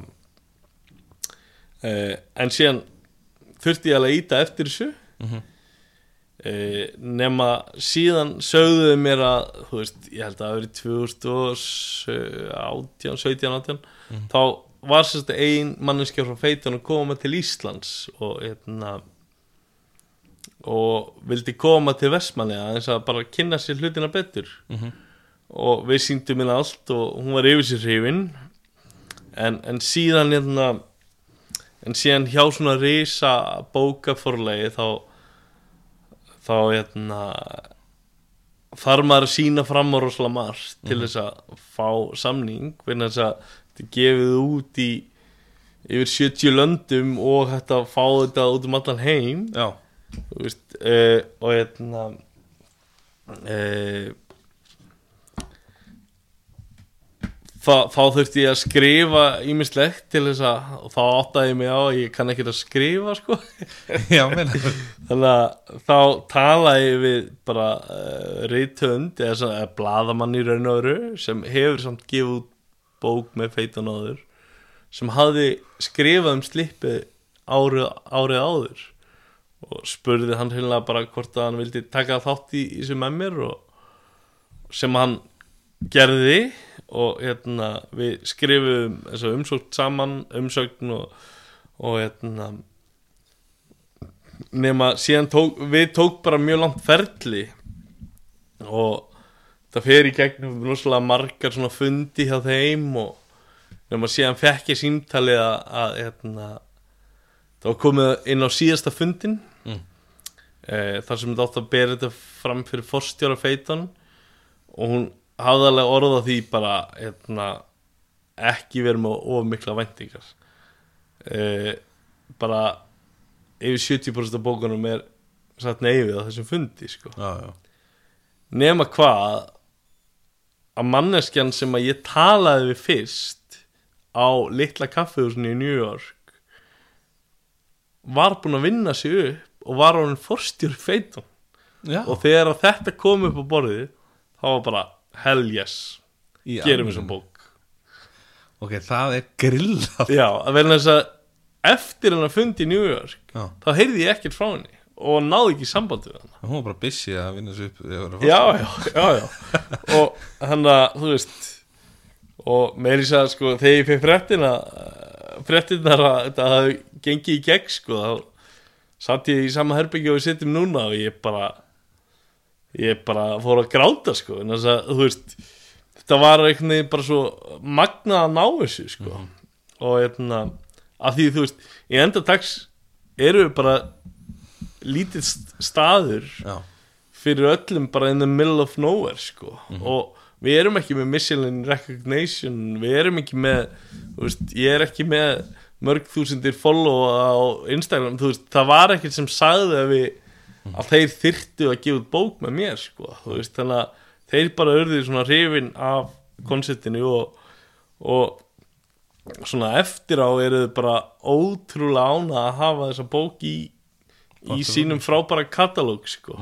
eh, en síðan þurfti ég alveg að íta eftir þessu Mhm. eh, nema síðan sögðuðu mér að þú veist, ég held að það verið 2018, 17, 18 þá var sérst ein manneskja frá feitunum að koma til Íslands og hérna og vildi koma til Vestmanni aðeins að bara kynna sér hlutina betur. Mhm. og við síndum minna allt og hún var yfir sér hrifin. En, en síðan hérna en síðan hjá svona risa bókaforlegi þá þá hérna þarf maður að sína fram á rosalega margt til þess að fá samning vegna þess að þetta gefið út í yfir 70 löndum og að fá þetta út um allan heim. Já, þú veist, uh, og hérna uh, þá, þá þurfti ég að skrifa ímislegt til þess að og þá áttaði ég mig á að ég kann ekki að skrifa sko. Já, þannig að þá talaði ég við bara uh, reytönd eða eða bladamann í raun og öru sem hefur samt gefið út bók með feitan áður sem hafði skrifað um slippi árið, árið áður og spurði hann hérna bara hvort að hann vildi taka þátt í, þessu með mér sem hann gerði og hérna við skrifum umsókn saman umsókn og, og hérna nema síðan tók, við tók bara mjög langt ferli og það fer í gegnum rosalega margar svona fundi hjá þeim og nema síðan fekk ég símtalið að, að hérna, það var komið inn á síðasta fundin Mm. e, þar sem þetta átt að bera þetta fram fyrir forstjóra feitan og hún hafði alveg orða því bara hérna, ekki verið með of mikla væntingar e, bara yfir 70% af bókunum er satt neyfið á þessum fundi sko. já, já, nema hvað að manneskjan sem að ég talaði við fyrst á litla kaffehúsinu í New York var búin að vinna sig upp og var hann forstjóri feitum já. og þegar þetta kom upp á borðið þá var bara hell yes Í gerum alvöru. þessum bók. Ok, það er grillað. Já, að verða þess að eftir hann að fundi í New York já, þá heyrði ég ekkert frá henni og náði ekki samband við hann hún var bara busy að vinna sér upp þegar hún var já, já, já, já. Og hann að, þú veist og meiri sagði sko þegar ég fekk fréttina fréttinar að þetta hafði gengið í gegn sko þá satt ég í sama herbyggja og við sittum núna og ég bara ég bara fór að gráta sko. En þess að, þú veist þetta var einhvern veginn bara svo magnað að ná þessu sko. Og hérna, að því þú veist í enda dags eru við bara lítið st- staður já, fyrir öllum bara in the middle of nowhere sko. og við erum ekki með Michelin recognition við erum ekki með veist, ég er ekki með mörg þúsundir follow á Instagram veist, það var ekkert sem sagði að við að þeir þyrftu að gefa bók með mér sko. veist, þannig að þeir bara urðið svona hrifin af konceptinu og, og svona eftir á eru þau bara ótrúlega ána að hafa þessa bók í, í sínum frábæra katalóg sko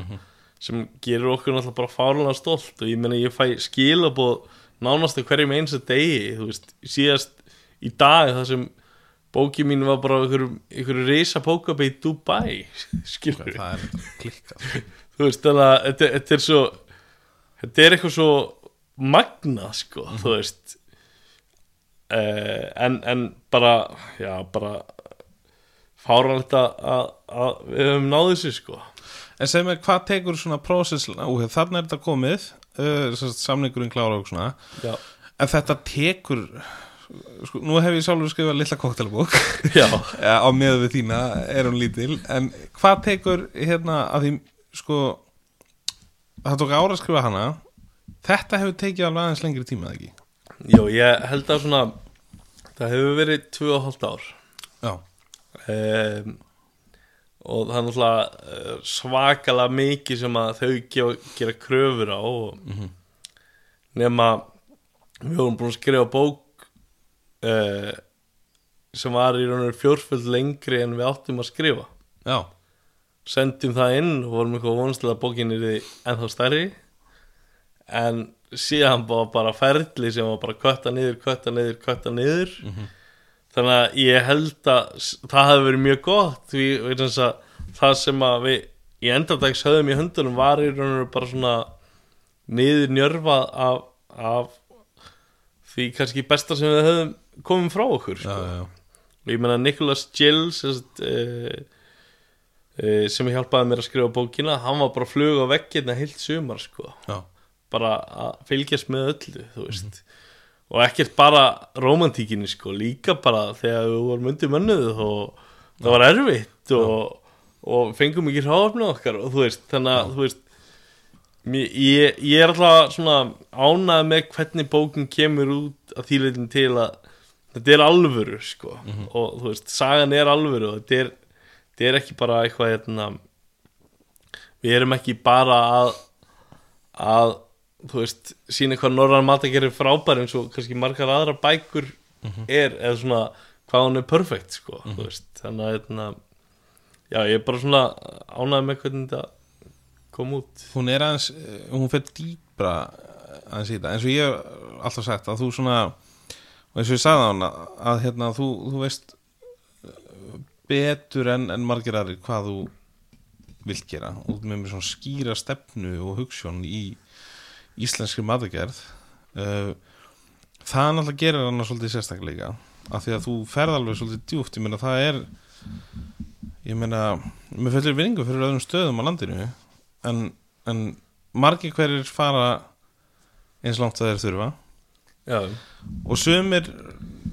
sem gerur okkur náttúrulega bara fárlega stolt og ég meina ég fæ skilabóð nánast að hverjum eins að degi veist, síðast í dag það sem bóki mín var bara ykkur reysa bókabi í Dubai skilur við, það er klikkað. Þú veist þannig að þetta, er svo þetta er eitthvað svo magnað sko, þú veist. Uh, en, en bara já, bara fáralegt að, við höfum náð þessu sko. En segð mér, hvað tekur svona prósess? Okay, Þannig er þetta komið uh, Samningurinn klára og svona. Já, En þetta tekur sko, Nú hef ég sjálfur skrifað litla koktelbók Á meðu við þína er hún lítil. En hvað tekur hérna að því sko Það tók ára að skrifa hana. Þetta hefur tekið alveg aðeins lengri tíma eða ekki? Jó, ég held að svona það hefur verið 2,5 ár. Já, um, og það er náttúrulega eh, svakalega mikið sem að þau gera kröfur á og nema við vorum búin að skrifa bók uh, sem var í rauninu fjórföld lengri en við áttum að skrifa. Já, sendum það inn og vorum eitthvað vonstilega að bókin er ennþá stærri. En síðan var bara ferli sem var bara kvötta niður, kvötta niður, kvötta niður. Þannig að ég held að það hefði verið mjög gott því að það sem að við í endardags höfðum í höndunum var í raun og bara svona niður njörfað af, af því kannski besta sem við höfum komið frá okkur já, sko. já, og ég meina Nicholas Gill sem, sagt, eh, eh, sem hjálpaði mér að skrifa bókina hann var bara að fluga á veggina heilt sumar sko. já, bara að fylgjast með öllu þú veist. Og ekkert bara romantíkinni sko, líka bara þegar við vorum undir mönnuð og það var erfitt og, og fengum ekki hráfni okkar og þú veist, þannig að þú veist mér- ég, ég er alltaf svona ánað með hvernig bókin kemur út að þýleitin til að þetta er alvöru sko. Og þú veist, sagan er alvöru og þetta er, þetta er ekki bara eitthvað hérna, við erum ekki bara að að þú veist, sína hvað norðan matagerð er frábær eins og kannski margar aðra bækur er eða svona hvað hún er perfekt sko, þú veist, þannig að hérna, já, ég er bara svona ánægð með hvernig þetta kom út. Hún er aðeins, eh, hún fyrir dýbra aðeins í þetta, eins og ég hef alltaf sagt að þú svona og eins og ég sagði á hana að hérna þú, þú veist eh, betur en, en margir aðrir hvað þú vilt gera. Og með mér svona skýra stefnu og hugssjón í íslenskri matagerð uh, það náttúrulega gerir hann svolítið sérstaklega af því að þú ferð alveg svolítið djúft ég meina það er ég meina, mér föllir vinningu fyrir öðrum stöðum á landinu en, en margir hverjir fara eins langt að þeir þurfa já, og sumir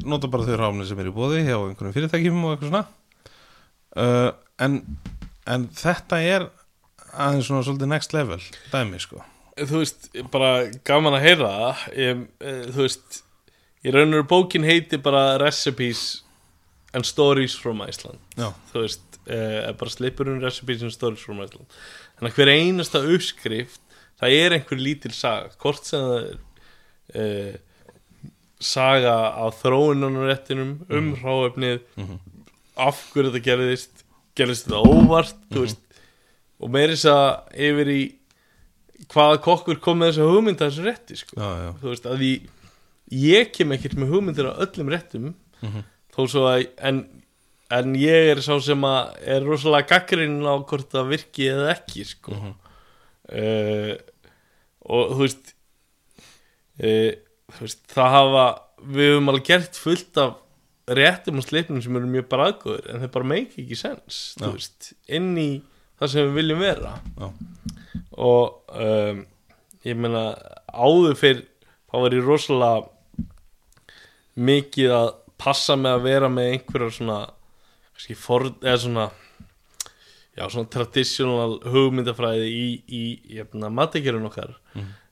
nota bara þau ráfni sem eru í bóði hjá einhverjum fyrirtækjum og eitthvað svona. Uh, en, en þetta er aðeins svona svolítið next level dæmi sko. Þú veist, bara gaman að heyra ég, eh, þú veist í raun og veru bókin heiti bara Recipes and Stories from Iceland. Já. þú veist, eh, bara slipurinn Recipes and Stories from Iceland. En að hver einasta uppskrift það er einhver lítil saga. Hvort sem það er eh, saga á þróununarrettinum um hráefnið. Af hverju þetta gerðist gerðist þetta óvart þú veist, og meiri þess að yfir í hvaða kokkur kom með hugmynd að þessu rétti sko. já, já, þú veist að ég, ég kem ekkert með hugmyndir á öllum réttum þó svo að en, en ég er sá sem að er rosalega gaggrinn á hvort það virki eða ekki sko. uh, og þú veist, uh, þú veist það hafa við höfum alveg gert fullt af réttum og sleipnum sem eru mjög bræðgóður en þeir bara make ekki sens veist, inn í það sem við viljum vera. Já, og um, ég meina áður fyrr þá var ég rosalega mikið að passa með að vera með einhverjar svona kannski for, eða svona já svona traditional hugmyndafræði í, í jæfna, matekjörun okkar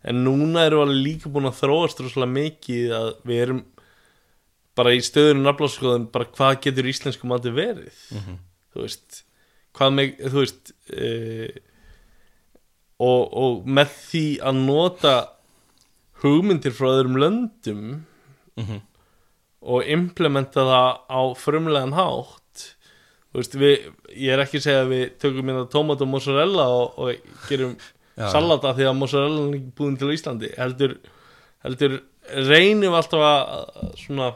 en núna erum við líka búin að þróast rosalega mikið að við erum bara í stöðunum nafnláskoðun bara hvað getur íslensku mati verið þú veist hvað með, þú veist uh, og, og með því að nota hugmyndir frá öðrum löndum Mhm. og implementa það á frumlegan hátt veist, við, ég er ekki að segja að við tökum hérna tómat og mozzarella og, og gerum salata því að mozzarella er ekki búin til Íslandi heldur, heldur reynum alltaf að svona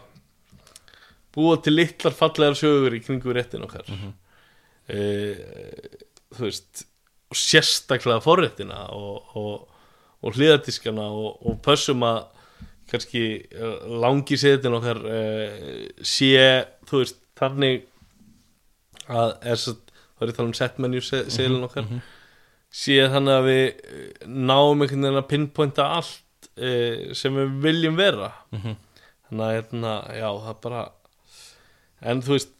búa til litlar fallegar sögur í kringu réttin okkar. Mm þú veist og sérstaklega forréttina og, og, og hliðardiskana og, og pössum að kannski eh, langi setin okkar uh, sé, þú veist, þannig að er svo, það er að tala um set menu seilin okkar sé þannig að við eh, náum einhvern veginn að pinpointa allt uh, sem við viljum vera. Þannig að hérna, já, það bara en þú veist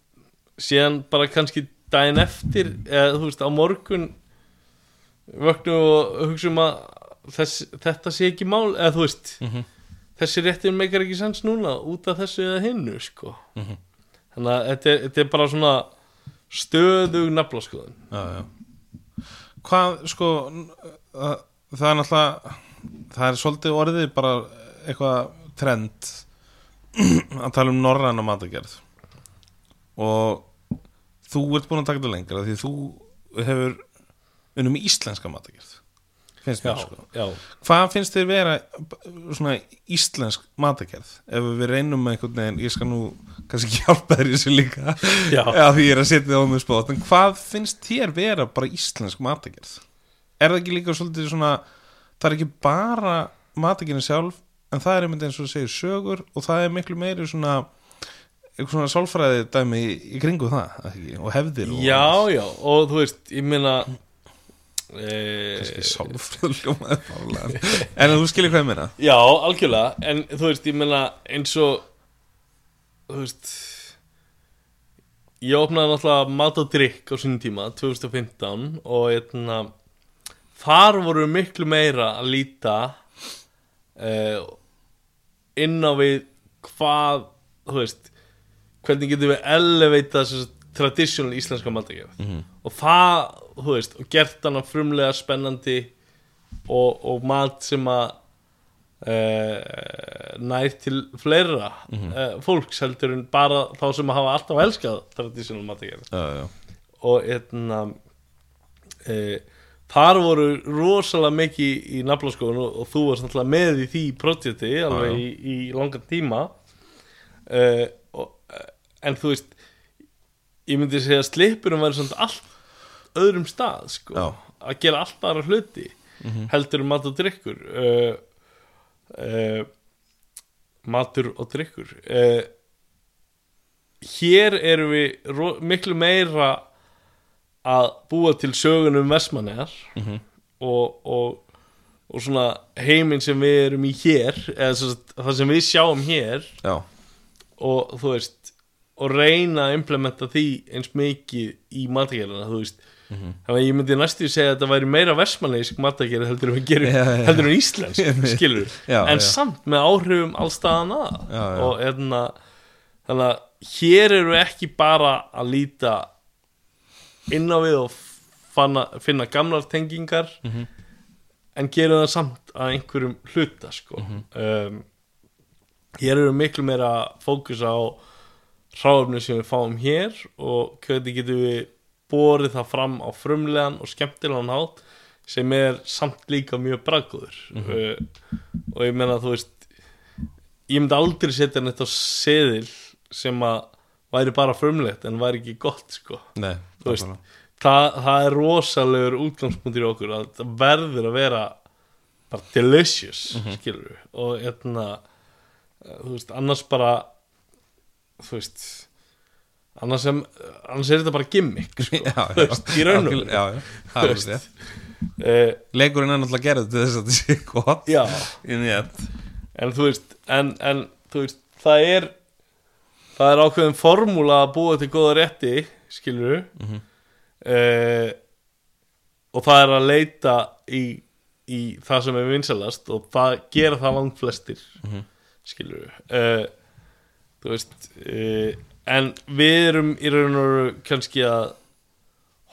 síðan bara kannski daginn eftir eða þú veist, á morgun vöknum og hugsaum að þess, þetta sé ekki mál eða þú veist, þessi réttir meikar ekki sens núna út af þessu eða hinnu sko. Þannig að þetta er, þetta er bara svona stöðug naflaskoðun. Já, já. Hvað, sko það er náttúrulega það er svolítið orðið bara eitthvað trend að tala um norræna matagerð og þú ert búin að taka þetta lengra því þú hefur unnum í íslenska matagerð finnst mér sko já, Hvað finnst þér vera svona íslensk matagerð ef við reynum með einhvern veginn ég skal nú kannski hjálpa þér í þessu líka Já. því ég er að setja það á mig spót en hvað finnst þér vera bara íslensk matagerð er það ekki líka svolítið svona það er ekki bara matagerðin sjálf en það er einmitt eins og þú segir sögur og það er miklu meiri svona eitthvað svona sálfræði dæmi í, kringu það ekki? og hefðir og já, já og þú veist, ég meina kannski e, hljómaði fárlega. en þú skilir hvað ég meina Já, algjörlega, en þú veist, ég meina eins og þú veist ég opnaði náttúrulega mat og drikk á sínum tíma 2015 og eitna, þar voru miklu meira að líta uh, inn á við hvað þú veist hvernig getum við elevata traditional íslenska matagerð Mhm. og það, þú veist, og gert hana frumlega spennandi og, og mat sem að uh, nær til fleira mm fólks heldur en bara þá sem hafa alltaf elskað traditional matagerð já, já, og hérna e, þar voru rosalega mikið í naflaskóðun og, og þú varst náttúrulega með í því projekti alveg í, í langan tíma. E, og, en þú veist ég myndi segja að slippurum væri svona allt öðrum stað sko, Já. að gera allt aðra hluti heldur um mat og drikkur uh, uh, matur og drikkur uh, hér erum við miklu meira að búa til sögunum Vestmannegar Mhm. og, og, og svona heiminn sem við erum í hér eða það sem við sjáum hér já, og þú veist og reyna að implementa því eins mikið í matagerðina þú veist þannig að ég myndi næstu segja að þetta væri meira versmanleisk matagerð heldur en gerum Já, já. heldur en íslensk skilur Já, en já. samt með áhrifum allstaðan að Já, já. og hérna þannig að hér eru ekki bara að líta inn á við og fanna, finna gamlar tengingar Mhm. en gerum það samt að einhverjum hluta sko Mhm. um, hér eru miklu meira fókus á hráöfni sem við fáum hér og hvernig getum við borið það fram á frumlegan og skemmtilegan hátt sem er samt líka mjög braggur uh, og ég meina þú veist ég myndi aldrei setja neitt á seðil sem að væri bara frumlegt en væri ekki gott sko. Nei veist, það, það er rosalegur útgangspunktur í okkur að það verður að vera bara delicious skilur við og hérna eh, þú veist, annars bara þú veist annars, sem, annars er þetta bara gimmick sko. já, Þú veist, í raun og veru. já, já, er uh, leikurinn er náttúrulega gerð til þess að þetta sé gott já, en þú veist en, en þú veist, það er það er ákveðin formúla að búa til góða rétti skilur við Mhm. uh, og það er að leita í, í það sem er vinsalast og það gera það langt flestir Mhm. skilur við uh, þú veist uh, en við erum í raun og veru kannski að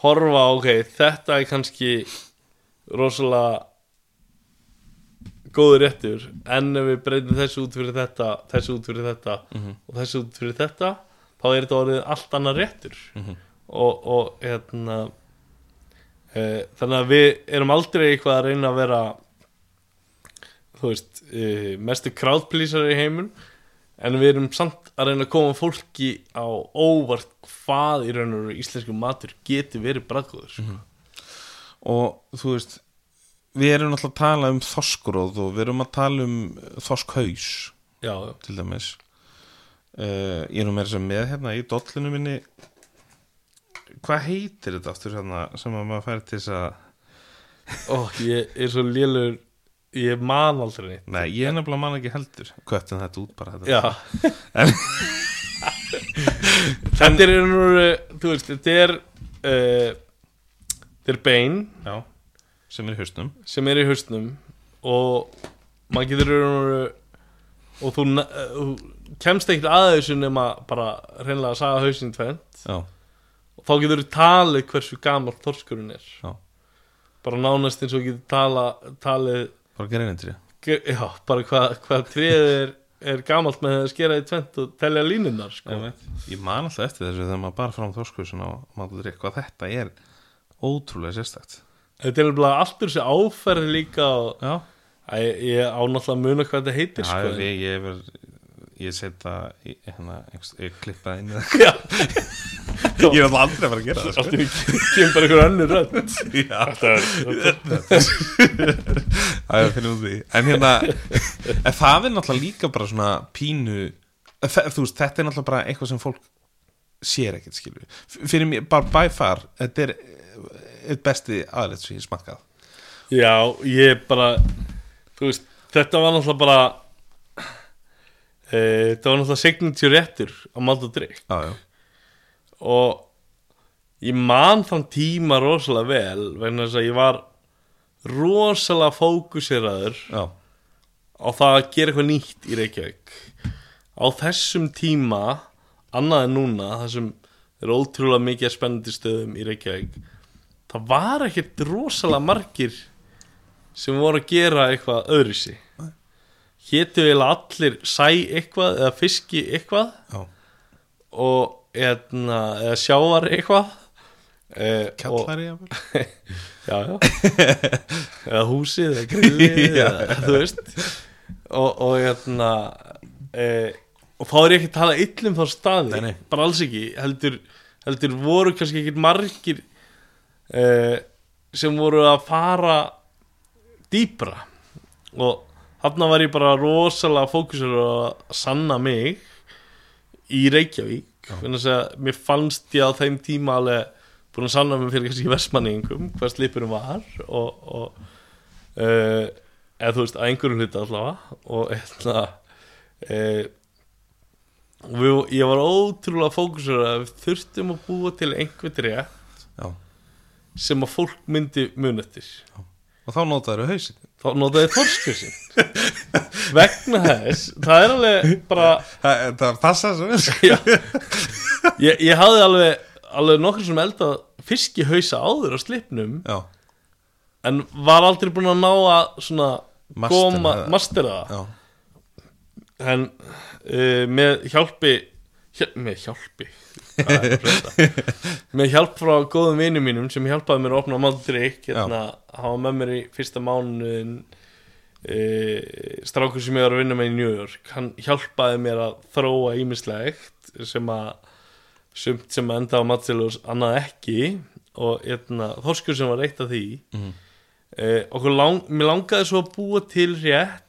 horfa ok, þetta er kannski rosalega góður réttur en ef við breytum þessu út fyrir þetta þessu út fyrir þetta Mhm. og þessu út fyrir þetta þá er þetta orðið allt annar réttur Mhm. og, og hérna e, þannig að við erum aldrei eitthvað að reyna að vera þú veist e, mestu crowdpleaser í heimun en við erum samt að reyna að koma fólki á óvart hvað í raun og veru íslensku matur getur verið braggóður sko. og þú veist við erum náttúrulega að tala um þoskróð og við erum að tala um þoskhaus já, til dæmis. Uh, ég er nú meira sem með hérna í dollinu minni. Hvað heitir þetta aftur hérna sem að maður færi til þess að ó, ég er svo lélur ég man aldrei neitt. Nei, ég nefnilega mann ekki heldur. Kvöttum þetta út bara þetta. Já. En- Þetta er nú, þú veist, þetta er uh, þetta er bein Já, sem er í hausnum. sem er í hausnum og maður getur raun og þú, eh, þú kemst ekkert að þessu nema bara reynlega að saga hausinn tvent Já, og þá getur þú talið hversu gamall þorskurinn er. Já, bara nánast eins og getur tala, talið bara greinindri já, bara hvað hva tréð er, er gamalt með að skera í tvent og telja línunar sko. Ég man alltaf eftir þessu þegar maður bara fram þorskhausin á matur drikk hvað þetta er ótrúlega sérstakt. Þetta er alveg alltur þessi áferð líka og Já, ég á náttúrulega að muna hvað þetta heitir Já, sko. ég, ég, ég, ég setja hérna, ég klippa inn Já, Ég var aldrei að fara að gera það alltaf ekki kemur bara Þetta er þetta- það er að finna út því. En hérna, en það er náttúrulega líka bara svona pínu Þú veist, þetta er náttúrulega bara eitthvað sem fólk sér ekkert skilur. F- Fyrir mér, bara by far, þetta er eitt besti aðrætt sem ég smakkað. Já, ég bara veist, þetta var náttúrulega bara e, Þetta var náttúrulega signature réttur á mat og drikk Já, já, og ég man þann tíma rosalega vel vegna þess að ég var rosalega fókuseraður já, á það að gera eitthvað nýtt í Reykjavík. Á þessum tíma annað en núna það sem er ótrúlega mikið spennandi stöðum í Reykjavík það var ekkert rosalega margir sem voru að gera eitthvað öðruvísi. Hétu eiginlega allir sæ eitthvað eða fiski eitthvað Já, og eðna, eða sjávar eitthvað. Eh, og, kjallari jafnvel. Já, já. eða húsið eða grillið þú veist. Og, og hérna e, og þá er ég ekki að tala illum þá staði, Nei, nei. bara alls ekki. Heldur, heldur voru kannski ekki margir e, sem voru að fara dýpra. Og þarna var ég bara rosalega fókusur að sanna mig í Reykjavík mér fannst ég á þeim tíma alveg búin að sanna mig fyrir kannski vestmanningum hvað slipurum var og, og uh, eða þú veist að einhverjum hluta allavega og eitthvað uh, og við, ég var ótrúlega fókusur að við þurftum að búa til einhvern rétt Já, sem að fólk myndi mun eftir. Og þá notaður hausin þá notaði þorskursin vegna þess það er alveg bara Það, það passa svo ég, ég hafði alveg alveg nokkur sem elda fiskihausa áður á slipnum Já, en var aldrei búin að ná að svona það. mastera það. En uh, með hjálpi hjá, með hjálpi Með hjálp frá góðum vinum mínum sem hjálpaði mér að opna máttrykk hérna, hann var með mér í fyrsta mánuðin uh, strákur sem ég var að vinna með í New York. Hann hjálpaði mér að þróa ímislegt sem að sumt sem að enda á matselus annað ekki. Og hérna, þorskur sem var eitt af því. Mhm. uh, okkur lang, mér langaði svo að búa til rétt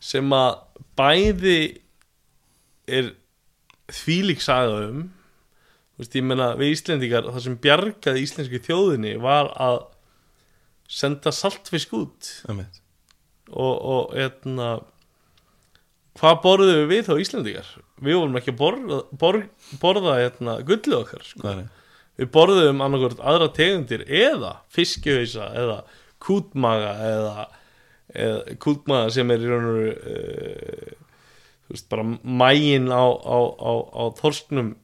sem að bæði er þvílík saga um veist, ég meina við Íslendingar það sem bjargaði íslensku þjóðinni var að senda saltfisk út einmitt. og, og hérna hvað borðum við þá Íslendingar við vorum ekki að borða, borð, borða hérna, gullið okkar sko. Við borðum annarkvort aðra tegundir eða fiskihausa eða kútmaga eða, eða kútmaga sem er í raun og veru þú veist bara mægin á, á, á, á þorsknum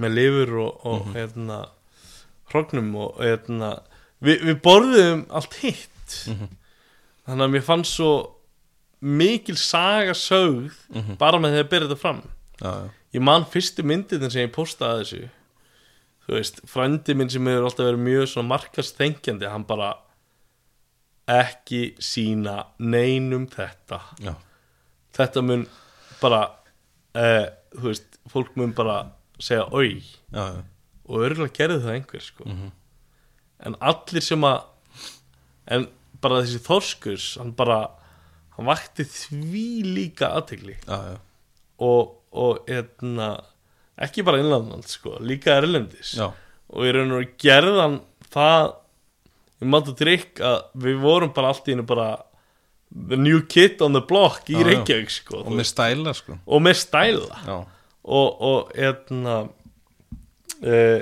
með lifur og, og hérna hrognum og hérna við, við borðum allt hitt. Þannig að mér fannst svo mikil saga sögð bara með því að byrja þetta fram. Já, já, ég man fyrstu myndin sem ég postaði þessu. Þú veist, frændi minn sem hefur alltaf verið mjög svona markast þengjandi hann bara ekki sína neinum þetta. Já, þetta mun bara uh, þú veist, fólk mun bara segja oi já, já. og örgulega gerði það einhver sko. en allir sem að en bara þessi þorskus hann bara hann vakti því líka aðtegli og, og etna, ekki bara innlandland sko, líka erlendis já. og ég raun og gerðan það mat og drikk að við vorum bara allt í hennu bara the new kid on the block í. Reykjavík sko, og með stæla sko. Og með stæla. Já, og, og hérna uh,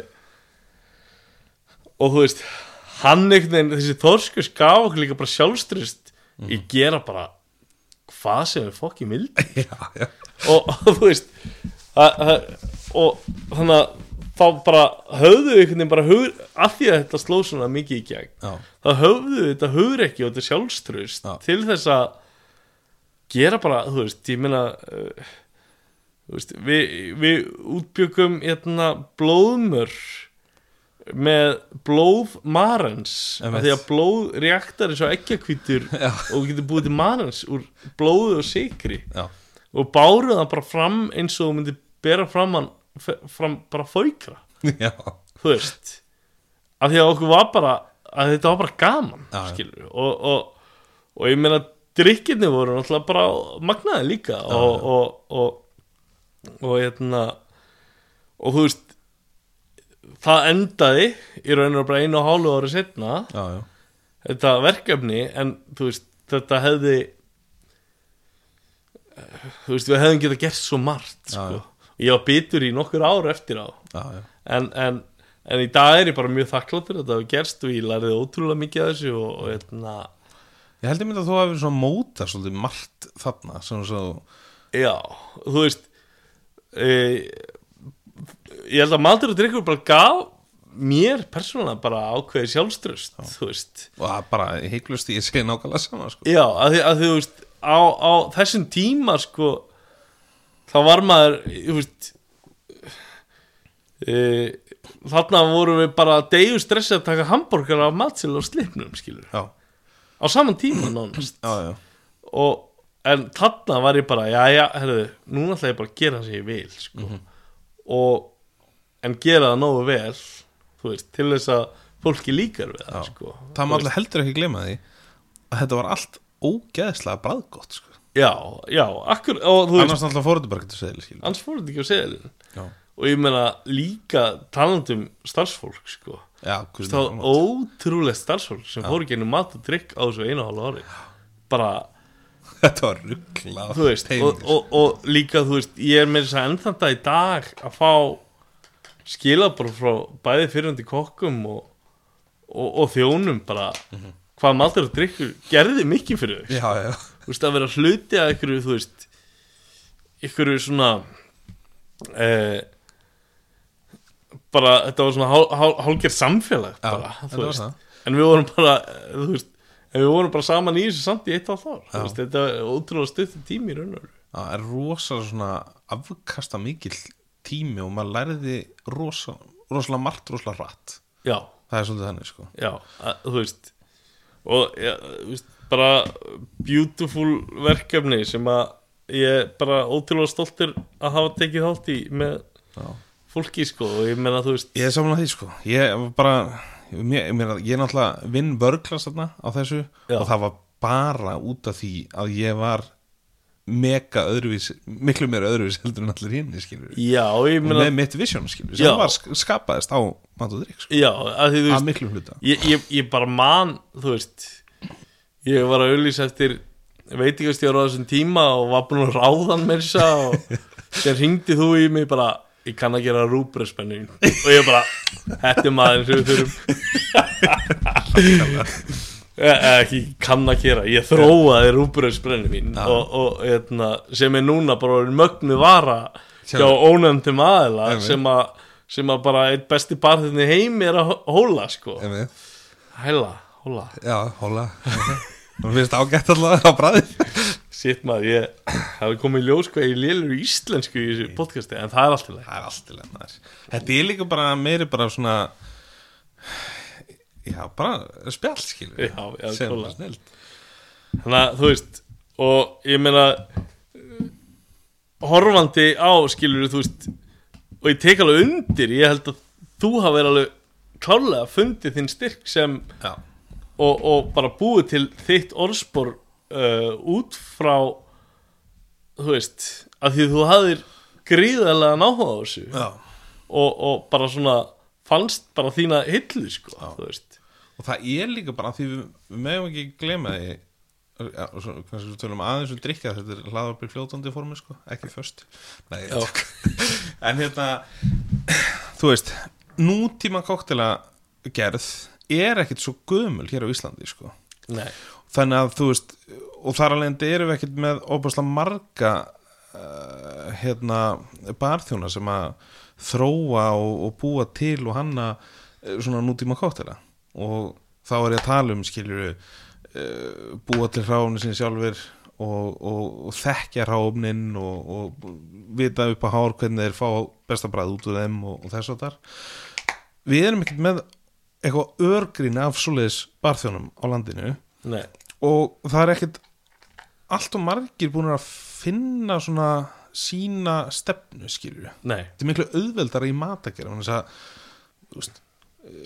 og þú veist hann veginn, þessi þorskus gaf okkur líka bara sjálfströst í gera bara hvað sem fokki mildi já, já. og, og þú veist að, að, og þannig að þá bara höfðu einhvern veginn bara hugur, af því að þetta sló svona mikið í gegn já. þá höfðu við þetta hugur ekki og þetta sjálfströst Já. til þess að gera bara, þú veist, ég meina uh, veist, við, við útbyggum hérna blóðmör með blóð Einmitt. því að blóð reaktar eins og ekkjakvítur og við getum búið til marens úr blóðu og sikri já. og báruð það bara fram eins og þú myndir bera fram hann fram bara faukra já. þú veist af því að okkur var bara að þetta var bara gaman Já, já. skilur og, og, og ég meina drikkirni voru náttúrulega bara magnaði líka og, og, og, og hérna og þú veist það endaði í rauninu bara einu og hálfu ári setna já, já. þetta verkefni en þú veist þetta hefði þú veist við hefðum getað gert svo margt Já, sko. Ég var bitur í nokkur ár eftir á já, já. en, en, en í dag er ég bara mjög þakkláttur þetta hefur gerst og ég lærið ótrúlega mikið af þessu og, og hérna Ég held ég myndi að þú hefur svona móta svolítið margt þarna sem svo, Já, þú veist e, Ég held að matur og drikkur bara gaf mér persónulega bara ákveði sjálfströst þú veist og það bara heiklust ég segi nákvæmlega sama sko. Já, að að þú veist á, á þessum tíma sko þá var maður veist e, þarna vorum við bara degu stressið að taka hambúrgar af matsil og slipnum skilur. Já, á saman tíma nánast. Já, og en þarna var ég bara já já, herðu, núna ætla ég bara að gera það sem ég vil sko. og en gera það nógu vel veist, til þess að fólki líkar við það sko. það má alltaf heldur ekki glema því að þetta var allt ógeðslega bræðgott sko. Já, já, akkur og veist, annars alltaf fór þetta bara ekki segil skilur. annars fór þetta ekki á seðilin já, og ég meina líka talandum starfsfólk sko. Já, var ótrúlegt starfsfólk sem fór ekki ennum mat og drikk á þessu einu og hálfa ári. Bara, þetta var ruggla og, og, og líka, þú veist, ég er með þess að ennþanda í dag að fá skilabor frá bæði fyrirhundi kokkum og, og, og þjónum bara hvað matur og drikkur gerði mikið fyrir þau já, já, þú veist, að vera hluti að ykkur, þú veist ykkur svona eh, bara, þetta var svona hál, hál, hálger samfélag Já, bara, þetta þú veist, en við vorum bara þú veist, en við vorum bara saman í þessu samt í eitt af Já. þú veist, þetta er ótrúlega stutt tími í raun og veru. Það er rosa svona afkasta mikill tími og maður læriði rosa, rosalega margt rosalega hratt. Já, það er svolítið þannig sko. Já, að, þú veist og ja, þú veist, bara beautiful verkefni sem að ég er bara ótrúlega stoltur að hafa tekið þátt í með já. fólki sko og ég meina þú veist Ég er saman að því sko. Ég bara Ég, er náttúrulega vinn vörglast þarna á þessu Já. og það var bara út af því að ég var mega öðruvís miklu meira öðruvís heldur en allir hinn skilur já, meina með mitt vision skilur sem var sk- skapaðist á mat og drikk sko, Já, að að veist miklu hluta. ég, ég, ég bara man, þú veist Ég var að auðlýsa eftir veitingastjóra á þessum tíma og var búin að ráðan með þessa og sér hringdi þú í mig bara ég kann að gera rúbröðspennu og ég bara, er maður sem við þurfum. Eh, ekki kann að gera. Ég þróaði rúbröðspennu mín Já. og, og etna, sem er núna bara mögnu vara hjá ónefndum aðila sem að sem að bara eitt besti barðinni heimi er að hó- hóla sko. Hæla, hóla Já, hóla Það finnst ágætt alltaf á bræði Sitt maður, ég hafi komið í ljós hvað ég lélur íslensku í þessu podcasti en það er alltaf leið Það er allt í leið maður. Þetta er líka bara meiri bara svona Já, bara spjall skilur Já, já, Sem klálega. snill Þannig að þú veist og ég meina horfandi á skilur þú veist og ég tek alveg undir ég held að þú hafi verið alveg klálega fundið þinn styrk sem Já, og, og bara búið til þitt orðspor uh, út frá þú veist að því þú hafðir gríðarlega náhuga á þessu. Og, og bara svona fannst bara þína hillu sko, Og það er líka bara því við, við meðum ekki glema því svo, kannski við tölum aðeins um drikka þetta er hlaðarbyr fljótandi formi sko, ekki först Nei, En hérna, þú veist nútíma koktela gerð er ekkit svo gömul hér á Íslandi sko. Þannig að þú veist og þar alveg erum við ekkert með óbúslega marga uh, hérna barþjóna sem að þróa og, og búa til og hanna uh, svona nútíma koktela og þá er ég að tala um skiljuru uh, búa til hráfni sinni sjálfur og, og, og þekkja hráfnin og, og vita upp á hár hvernig þeir fá besta bræð út úr þeim og, og þess að þar. Við erum ekkert með eitthvað örgrín af svoleiðis barþjónum á landinu. Nei, og það er ekkert allt og margir búin að finna svona sína stefnu nei. Þetta er miklu auðveldara í matagerð þannig að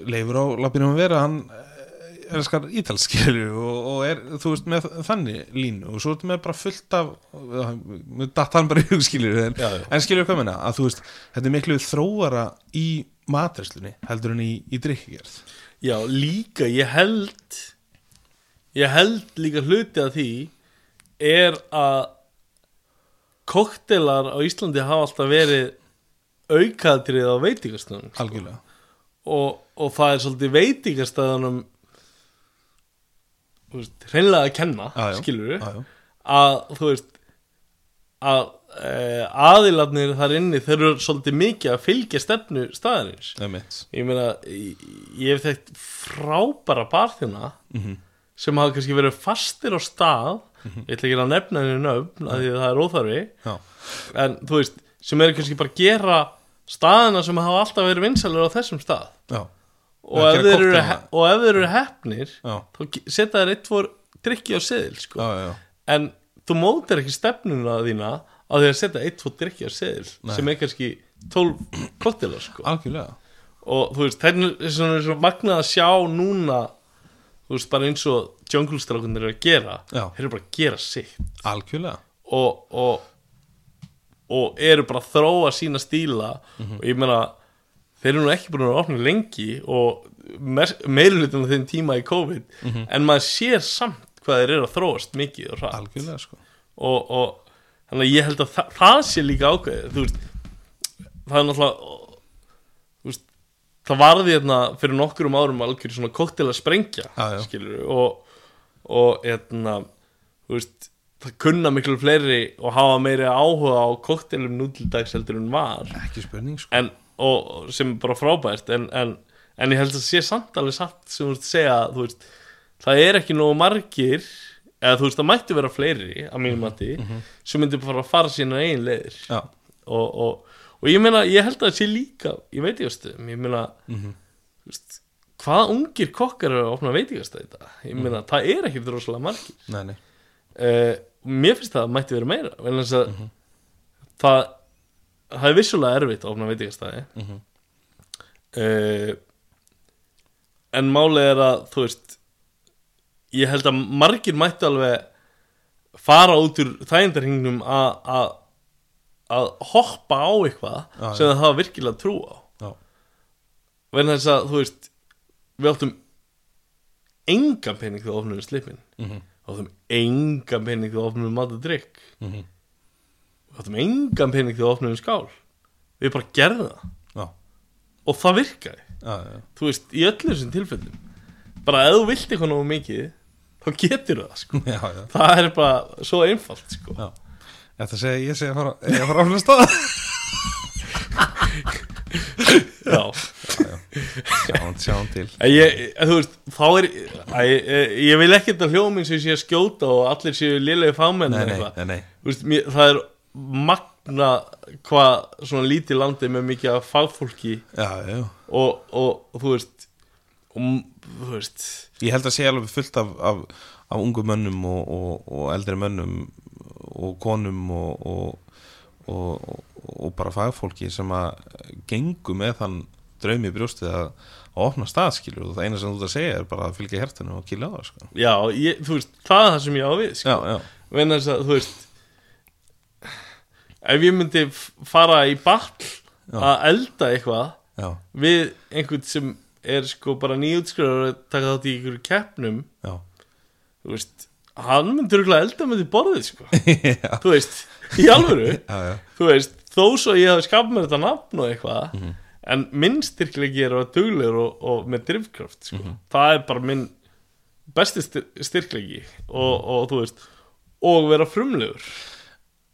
leifur á lappinum að vera hann eh, elskar ítalskilju og, og er þú veist með þannig línu. Og svo ertu með bara fullt af með datt hann bara í hugskilju en, en skilju hvað minna að þú veist þetta er miklu þróara í matreslunni heldur en í, í drikkigerð Já, líka, ég held ég held líka hluti að því er að koktelar á Íslandi hafa alltaf verið aukaðtrið á veitingastöðunum sko. og, og það er svolítið veitingastöðunum hreinlega að kenna skilur já. að þú veist að aðilarnir þar inni þeir eru svolítið mikið að fylgja stefnu staðarins. Ég meina, ég, hef þekkt frábæra barþjóna Mhm. sem hafa kannski verið fastir á stað. Ég ætla ekki að nefna henni nöfn af því að það er óþarfi. Já, en þú veist, sem eru kannski bara að gera staðina sem hafa alltaf verið vinsalir á þessum stað. Og ef, eru, og ef þeir eru hefnir já, þá setja þeir eitt fór drikki á seðil sko. já, en þú mótar ekki stefnuna þína á því að setja eitt drikki á seðil sem er kannski 12 koktelar sko. algjörlega. Og þú veist, það er svona, magnað að sjá núna þú veist, bara eins og junglestrákunir eru að gera. Þeir eru bara að gera sitt. Algjörlega. Og, og, og eru bara að þróa sína stíla. Mhm. og ég meina þeir eru nú ekki búin að opna lengi og meirulutum þeim tíma í COVID. Mhm. en maður sér samt hvað þeir eru að þróast mikið og Algjörlega sko. Og, og þannig að ég held að þa það sé líka ákveðið þú veist, það er náttúrulega veist, það varði hérna fyrir nokkurum árum algjör svona koktel að sprengja já. skilur og, og hérna þú veist, það kunna miklu fleiri og hafa meiri áhuga á koktelum nútildags heldur en var Ekki spurning sko en, og, sem bara frábært en, en, en ég held að sé samt alveg satt sem þú veist segja þú veist, það er ekki nógu margir eða þú veist það mætti vera fleiri að mínum mati sem myndi bara að fara sína eigin leiðir. Já, og, og, og ég meina ég held að það sé líka í veitingastöðum ég meina Mhm. þú veist, hvað ungir kokkar eru að opna veitingastöð þetta ég meina það er ekki droslega margir. Nei, nei. Uh, mér finnst það að mætti vera meira vegna þess að það það er vissulega erfitt að opna veitingastæði Mhm. uh, en málið er að þú veist ég held að margir mætti alveg fara út úr þægindarhingnum að hoppa á eitthvað Já, sem það hafa virkilega trú á. Vegna þess að þú veist við áttum engan pening þegar opnum við slipin Mhm. við áttum engan pening þegar opnum við mat og drikk Mhm. við áttum engan pening þegar opnum við skál. Við bara gerðum það. Já, og það virkaði. Já, já. þú veist, í öllum þessum tilfellum bara ef þú vilt eitthvað nógu mikið þá getur það sko. Já, já. það er bara svo einfalt sko. Já. Þetta segi ég segi að fara, ég fara áfram staða já, Sjáum, sjáum til. Ég, þú veist, þá er ég, ég vil ekki þetta hljóminn sem sé að skjóta og allir séu lélegi fámenn það er magna hvað svona lítið landi með mikið fagfólki Já, já, og, og, þú veist og, veist Ég held að sé alveg fullt af, af, af ungu mönnum og, og, og eldri mönnum og konum og, og, og, og bara fagfólki sem að gengu með þann draumi brjóstið að, að opna staðskilur og það eina sem þú ert að segja er bara að fylgja hertinu og kýla á það sko. já, ég, þú veist, það er það sem ég á við sko. Já, já, Venna þess að, þú veist ef ég myndi fara í ball Já. að elda eitthvað já, við einhvern sem er sko bara nýjútskriður að taka þátt í einhverju keppnum. Já. Þú veist, hann örgulega elda með því borðið sko, þú veist í alvöru, já, já, þú veist þó svo ég hafi skapað mér þetta nafn og eitthvað Mhm. en minn styrklegi er að duglegur og, og með drifkraft sko. Mhm. það er bara minn besti styr, styrklegi og, og þú veist og vera frumlegur.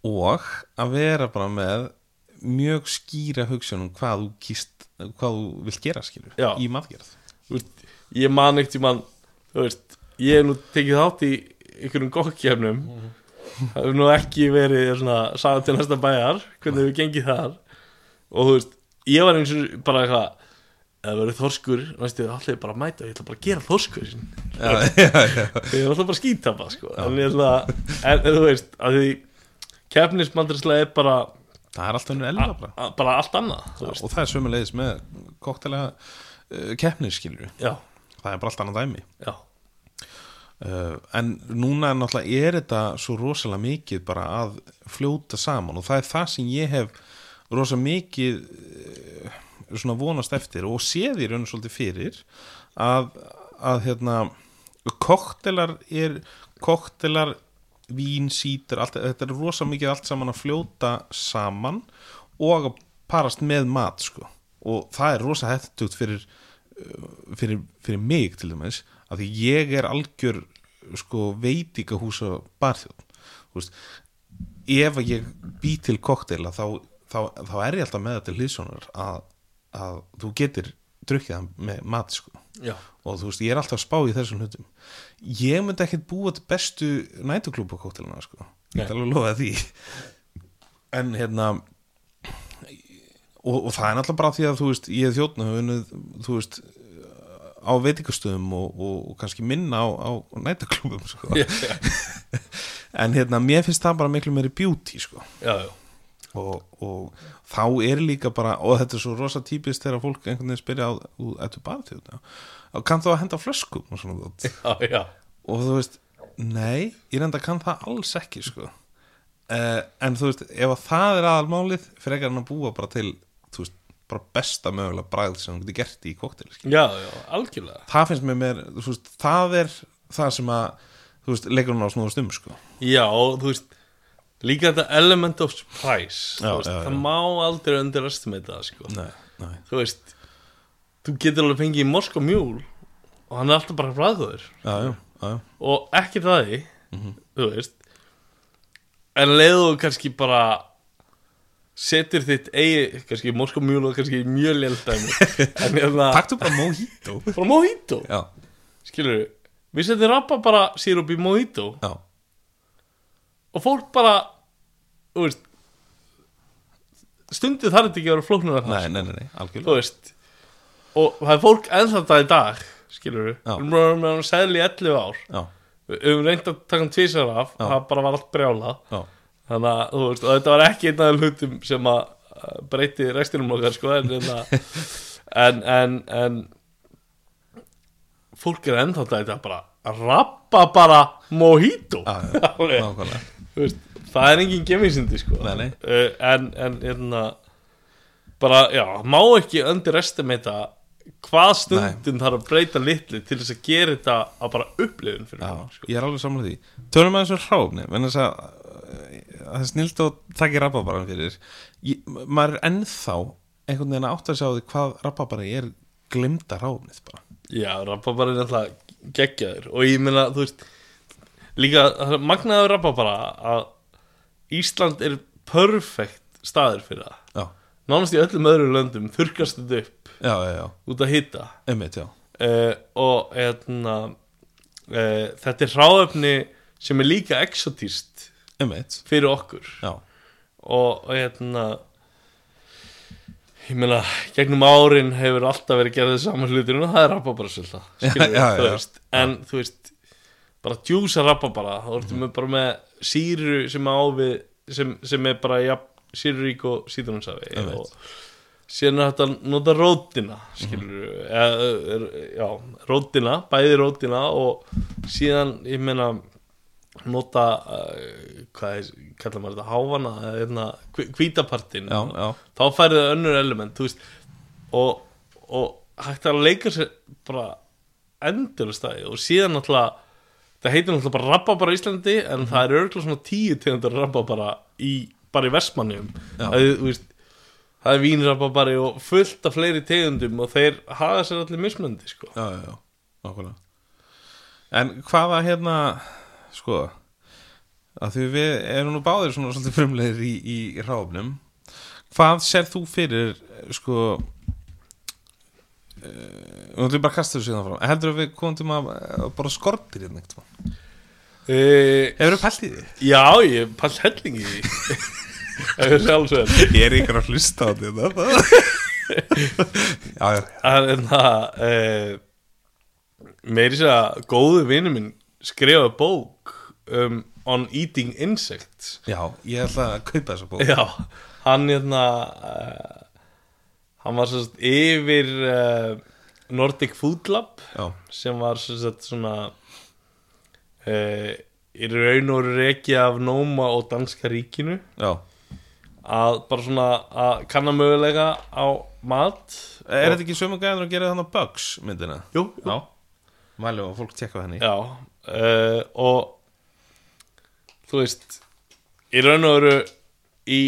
Og að vera bara með mjög skýra hugsunum hvað þú kýst hvað þú vilt gera skilur Já. í matgerð. Þú veist, ég man eitt í mann veist, ég hef nú tekið þátt í einhverjum gokkjafnum það hefur nú ekki verið svona sagði til næsta bæjar, hvernig hefur gengið þar. Og þú veist, ég var eins og bara eitthvað það verið þorskur, næstu, allir bara mæta ég ætla bara að gera þorskur ég já, já, já, er alltaf bara að skítapa sko. en ég ætla, en, þú veist að því keppnismandrislega er bara, það er alltaf unnur elva bara. a, bara allt annað Já, og það er sömulegis með koktelega uh, keppnir skilur já, það er bara allt annað dæmi. Já, uh, en núna er náttúrulega er þetta svo rosalega mikið bara að fljóta saman og það er það sem ég hef rosa mikið uh, svona vonast eftir og séð í raun og svolítið fyrir að, að hérna koktelar er koktelar vín, sítur, allt, þetta er rosa mikið allt saman að fljóta saman og að parast með mat sko. og það er rosa hættugt fyrir, uh, fyrir, fyrir mig til dæmis að ég er algjör sko, veitingahúsa barþjóð ef ég bý til kokteila þá, þá, þá er ég alltaf með þetta til hlýssonar að, að þú getur drukkið hann með mat sko já, og þú veist, ég er alltaf að spá í þessum hlutum. Ég myndi ekkert búa til bestu nætuklúpa kóktelina sko. Ég ætla alveg að lofa því. En hérna og, og það er náttúrulega bara því að þú veist, ég er þjóðna unnið, þú veist á veitingastöðum og, og, og kannski minna á, á nætuklúpum sko. en hérna, mér finnst það bara miklu meiri beauty sko. Já, já. Og, og þá er líka bara og þetta er svo rosa típist þegar fólk einhvern veginn spyrja á, ættu bara til þetta og kann þá að henda flöskum og svona já, já. og þú veist, nei ég reynda kann það alls ekki sko. Uh, en þú veist, ef að það er aðalmálið frekar hann að búa bara til þú veist, bara besta mögulega bragð sem hann getur gert í koktel já, já, algjörlega. Það finnst mér mér, þú veist, það er það sem að, þú veist, leikur hann á snúðast um sko. Já, og þú veist líka þetta element of surprise Já, veist, já, það má aldrei underestimate það sko. nei, nei, þú veist þú getur alveg fengið morsk og mjúl og hann er alltaf bara já. og ekki það því Mhm. þú veist en leiðu kannski bara setur þitt eigi kannski morsk og mjúl og kannski léldæmi en hérna taktu bara mojito. Bara mojito. Skilur við setjum rappa bara sírup í mojito. Já, og fólk bara veist stundið þarf þetta ekki að vera flóknar nei, nei, nei, algjörlega. Veist og það er fólk ennþá það í dag skilur við, við erum með hann segli í 11 ár. Já, við höfum reynd að taka hann tvisar af Já. það bara var allt brjála já, þannig að veist, og þetta var ekki einn af hlutum sem að uh, breyti restinum okkar sko en, en, en, en, en fólk er ennþá það í dag bara að rappa bara mojito. Já, Alveg. nákvæmlega veist, það er engin gefinsindi sko. Nei, nei. Uh, en, en hérna bara, já, má ekki underestimata hvað stundin þarf að breyta litli til þess að gera þetta að bara upplifun fyrir mann, sko. ég er alveg samlega því. Tölum að þessu hráfni menn þess að það er snilt að taka rababaran fyrir. Ég, maður er ennþá einhvern veginn að átt að sjá því hvað rababari er glimta hráfnið bara. Já, rababari er alltaf geggjaður. Og ég meina, þú veist líka, magnaður rababara að Ísland er perfekt staður fyrir það. Já, nánast í öllum öðrum löndum þurkast þetta upp já, út að hitta einmitt, já. Uh, og hérna, uh, þetta er hráöfni sem er líka exotíst einmitt, fyrir okkur. Já, og, og hérna ég meina, gegnum árin hefur alltaf verið gerðið saman hlutir og það er já, já. veist, en þú veist bara djúsa rababara þá ertu með bara með síru sem á við sem, sem er bara ja, sírurík og veit. og síðan er þetta að nota rótina skilur eða, já, rótina, bæði rótina og síðan, ég meina nota uh, hvað er, kallar maður þetta, hávana eða hérna, hvítapartin já, já, þá færðu það önnur element veist, og, og hægt að leika sér bara endur stæði og síðan náttúrulega það heitir náttúrulega bara rabba bara í Íslandi en Mhm. það er örgulega svona tíu tegundar rabba bara í, bara í Vestmannum það, það er vínrabba bara og fullt af fleiri tegundum og þeir hafa sér allir mismöndi sko. já, já, já, nákvæmlega En hvaða hérna sko að því við erum nú báðir svona svolítið frumlegir í, í hráfnum hvað sér þú fyrir sko uh, og þú bara kasta þessu síðan frá heldur að við komum til að uh, bara skortir hérna eitthvað e, Hefur þú pælt í því? Já, ég pall hellingi í því. Það er Ég er ykkur að hlusta á þetta Já, já, Það er það e, Meiri sér að góðu vinur minn skrifa bók um, On Eating Insects. Já, ég ætla að kaupa þessa bók. Já, hann hérna uh, Hann var sagt yfir uh, Nordic Food Lab Já, sem var sagt svona uh, í raun og reki af Nóma og Danska ríkinu. Já. Að bara svona að kanna mögulega á mat. Er þetta ekki sömu gæðan að gera þannig Bugs myndina? Jú, jú. Já. Mælu að fólk tekka henni. Já uh, og þú veist í raun og veru í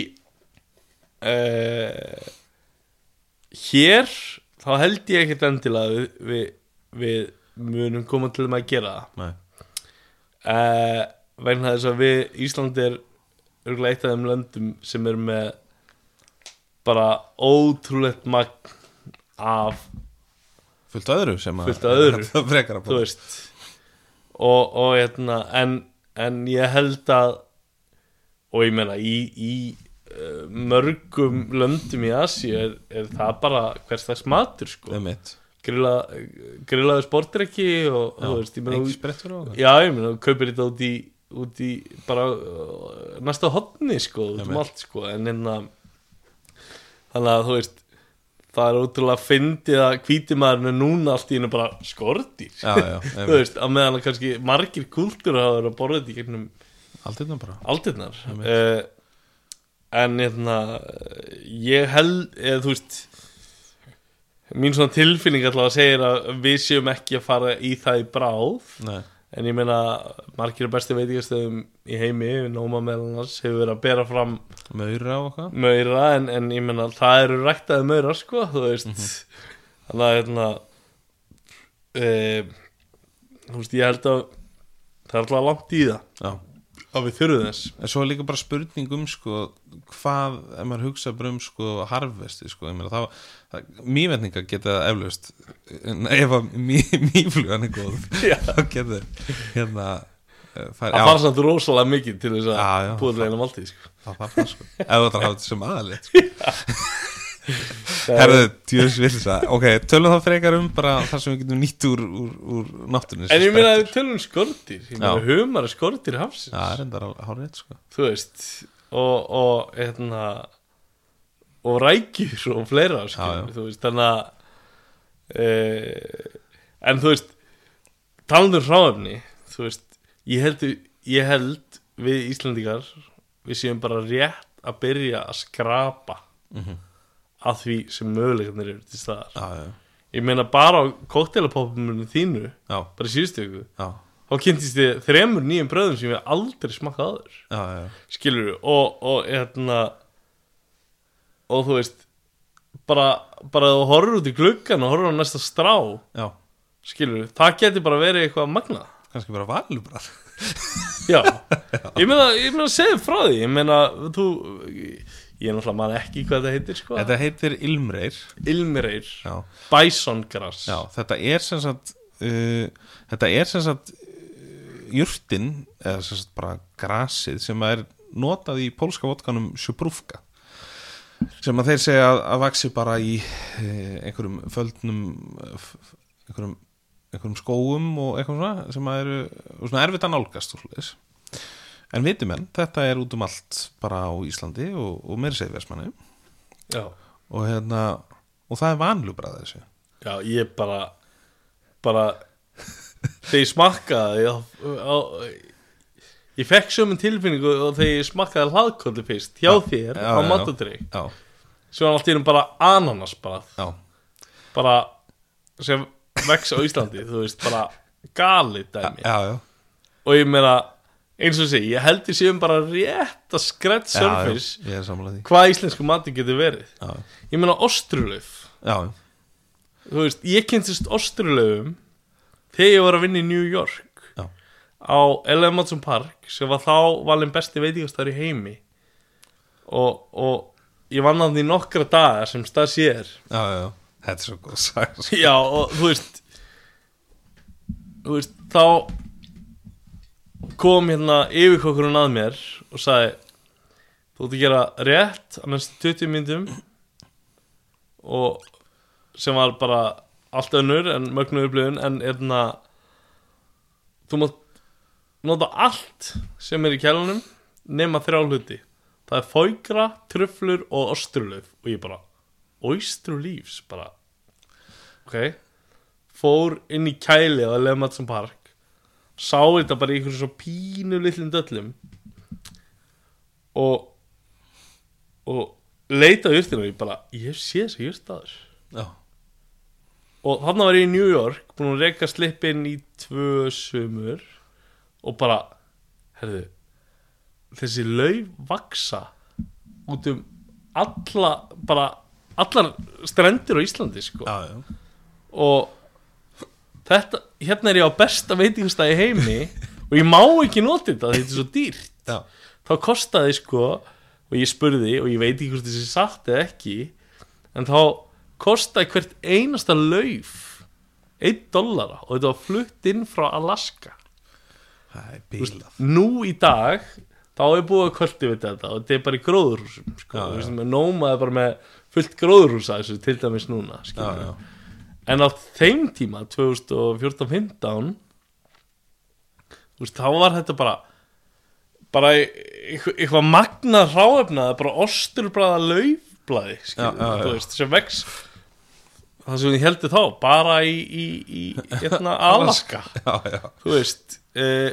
uh, hér þá held ég ekkert endilega við, við, við munum koma til þeim að gera það. Uh, vegna þess að við Ísland er örgulega eitt af þeim löndum sem er með bara ótrúlegt magn af, fullt öðru sem að öðru. Það frekar að veist. Og, og hérna en, en ég held að og ég meina í, í mörgum löndum í Asi er, er það bara hvers sko Það er mitt grilla, grillaður sportrekki og Já, veist, á það Já, ég meina, kaupir þetta út í, út í bara uh, næsta hotni, sko, um allt, sko, en hérna, þannig að þú veist, það er ótrúlega fyndið að hvítimaðurinn er núna allt í hennu bara skortýr, Já, já, þú veist, að meðan að kannski margir kúltúr hafa verið að borða þetta í gegnum þetta bara. aldirnar, uh, en hérna, ég held, eða þú veist, mín svona tilfinning allavega segir að við séum ekki að fara í það í bráð, Nei, En ég meina, margir af bestu veitingastöðum í heimi, Nóma meðal annars, hefur verið að bera fram Maura og eitthvað. Maura, en, en ég meina, það eru ræktaði maura, sko, þú veist. Þannig að, hérna, e, þú veist, ég held að það er alltaf langt í það, Já að við þurfum þess. En svo er líka bara spurning um sko hvað, ef maður hugsa bara um sko harvesti sko, það, það mývetninga geta eflaust ef að mý, mýflugan er góð þá geta hérna eh, fær, Það fara samt rosalega mikið til þess að reyna máltíð, sko. það þarf það sko ef það er að hafa þetta sem aðalegt sko. Herðu, djöðs vil það Ok, tölum þá frekar um bara það sem við getum nýtt úr, úr, úr náttúrunni sem En ég meina, sprettur. við tölum um skortir, ég meina, humar er skortir hafsins. Já, það er enda hár rétt sko þú veist og, og hérna og rækjur og fleira skilur, þú veist, þannig að e, en þú veist talandur hráefni þú veist, ég held ég held við Íslandingar við séum bara rétt að byrja að skrapa Mhm. Að því sem möguleikarnir eru til staðar. Já, já, ég meina bara á kóktelapopumunu þínu já, bara í já, þá kynntist ég þremur nýjum bröðum sem ég aldrei smakkað áður. Já, já. skilur og, og hérna og þú veist bara, bara þú horfur út í gluggan og horfur á næsta strá já. skilur, það geti bara verið eitthvað magnað. Kannski bara valubrar já, ég meina ég meina segðu frá því, ég meina þú, ég er náttúrulega man ekki hvað þetta heitir sko, Þetta heitir Ilmreir. Ilmireir Já, Bæsongras. Já þetta er sem sagt uh, Þetta er sem sagt uh, jurtin eða sem sagt bara grasið sem er notað í pólska vodkanum sjubrúfka sem að þeir segja að, að vaksi bara í uh, einhverjum földnum einhverjum, einhverjum skóum og eitthvað svona sem að eru og svona erfitt að nálgast úr svoleiðis. En viti menn, þetta er út um allt bara á Íslandi og, og meiri segir Vestmanni já, og hérna og það er vanlubræð þessu já, ég bara bara þegar ég smakkaði á, á, ég fekk sömum tilfinningu og þegar ég smakkaði hlaðkóli fyrst hjá þér já, á já, sem var allt í einu bara ananas bara, já, bara sem vex á Íslandi þú veist, bara gali dæmi. Já, og ég meina, eins og sé, ég held ég séum bara rétt að já, surface því. hvað íslensku mati getur verið. Já, ég meina ostrulöf þú veist, ég kynntist ostrulöfum þegar ég var að vinna í New York Já. á L.M. Matson Park sem var þá valinn besti veitingastæður í heimi. Og, og ég vann að því nokkra daga sem stað sér. Já, þetta er svo góð sko. já og þú veist þú veist þá kom hérna yfirkokkurinn að mér og sagði þú ert að gera rétt á næstu 20 myndum og sem var bara allt önnur en mögnu upplifun en erna þú mátt nota allt sem er í kjælunum nema þrjá hluti. Það er fóikra, trufflur og ostrulöf og ég bara ostrulífs? Bara ok. Fór inn í kæli á Lematsson Park sá þetta bara í einhverjum svo pínu litlum döllum. Og og leita á jurtinu og ég bara ég sé þess að jurt aður já, og þannig var ég í New York búin að reyka slippinn í tvö sumur og bara herðu þessi lauf vaksa út um alla bara allar strendur á Íslandi sko. Já, já. og þetta, hérna er ég á besta veitingastæði heimi og ég má ekki nota þetta þetta er svo dýrt. Já. þá kostaði sko og ég spurði og ég veit ekki hvort þessi satt eða ekki en þá kostaði hvert einasta lauf 1 dollara og þetta var flutt inn frá Alaska. Það er bílað nú í dag þá er búið að við þetta og þetta er bara í gróðurhúsum sko. Nómaði bara með fullt gróðurhúsa til dæmis núna já, en á þeim tíma 2014-15 þú veist, þá var þetta bara bara eitthvað, magna ráefnaði bara osturbræða laufblæði sem vex. Það sem ég heldur þá bara í, í, í hérna, Alaska. Já, já, þú veist eh,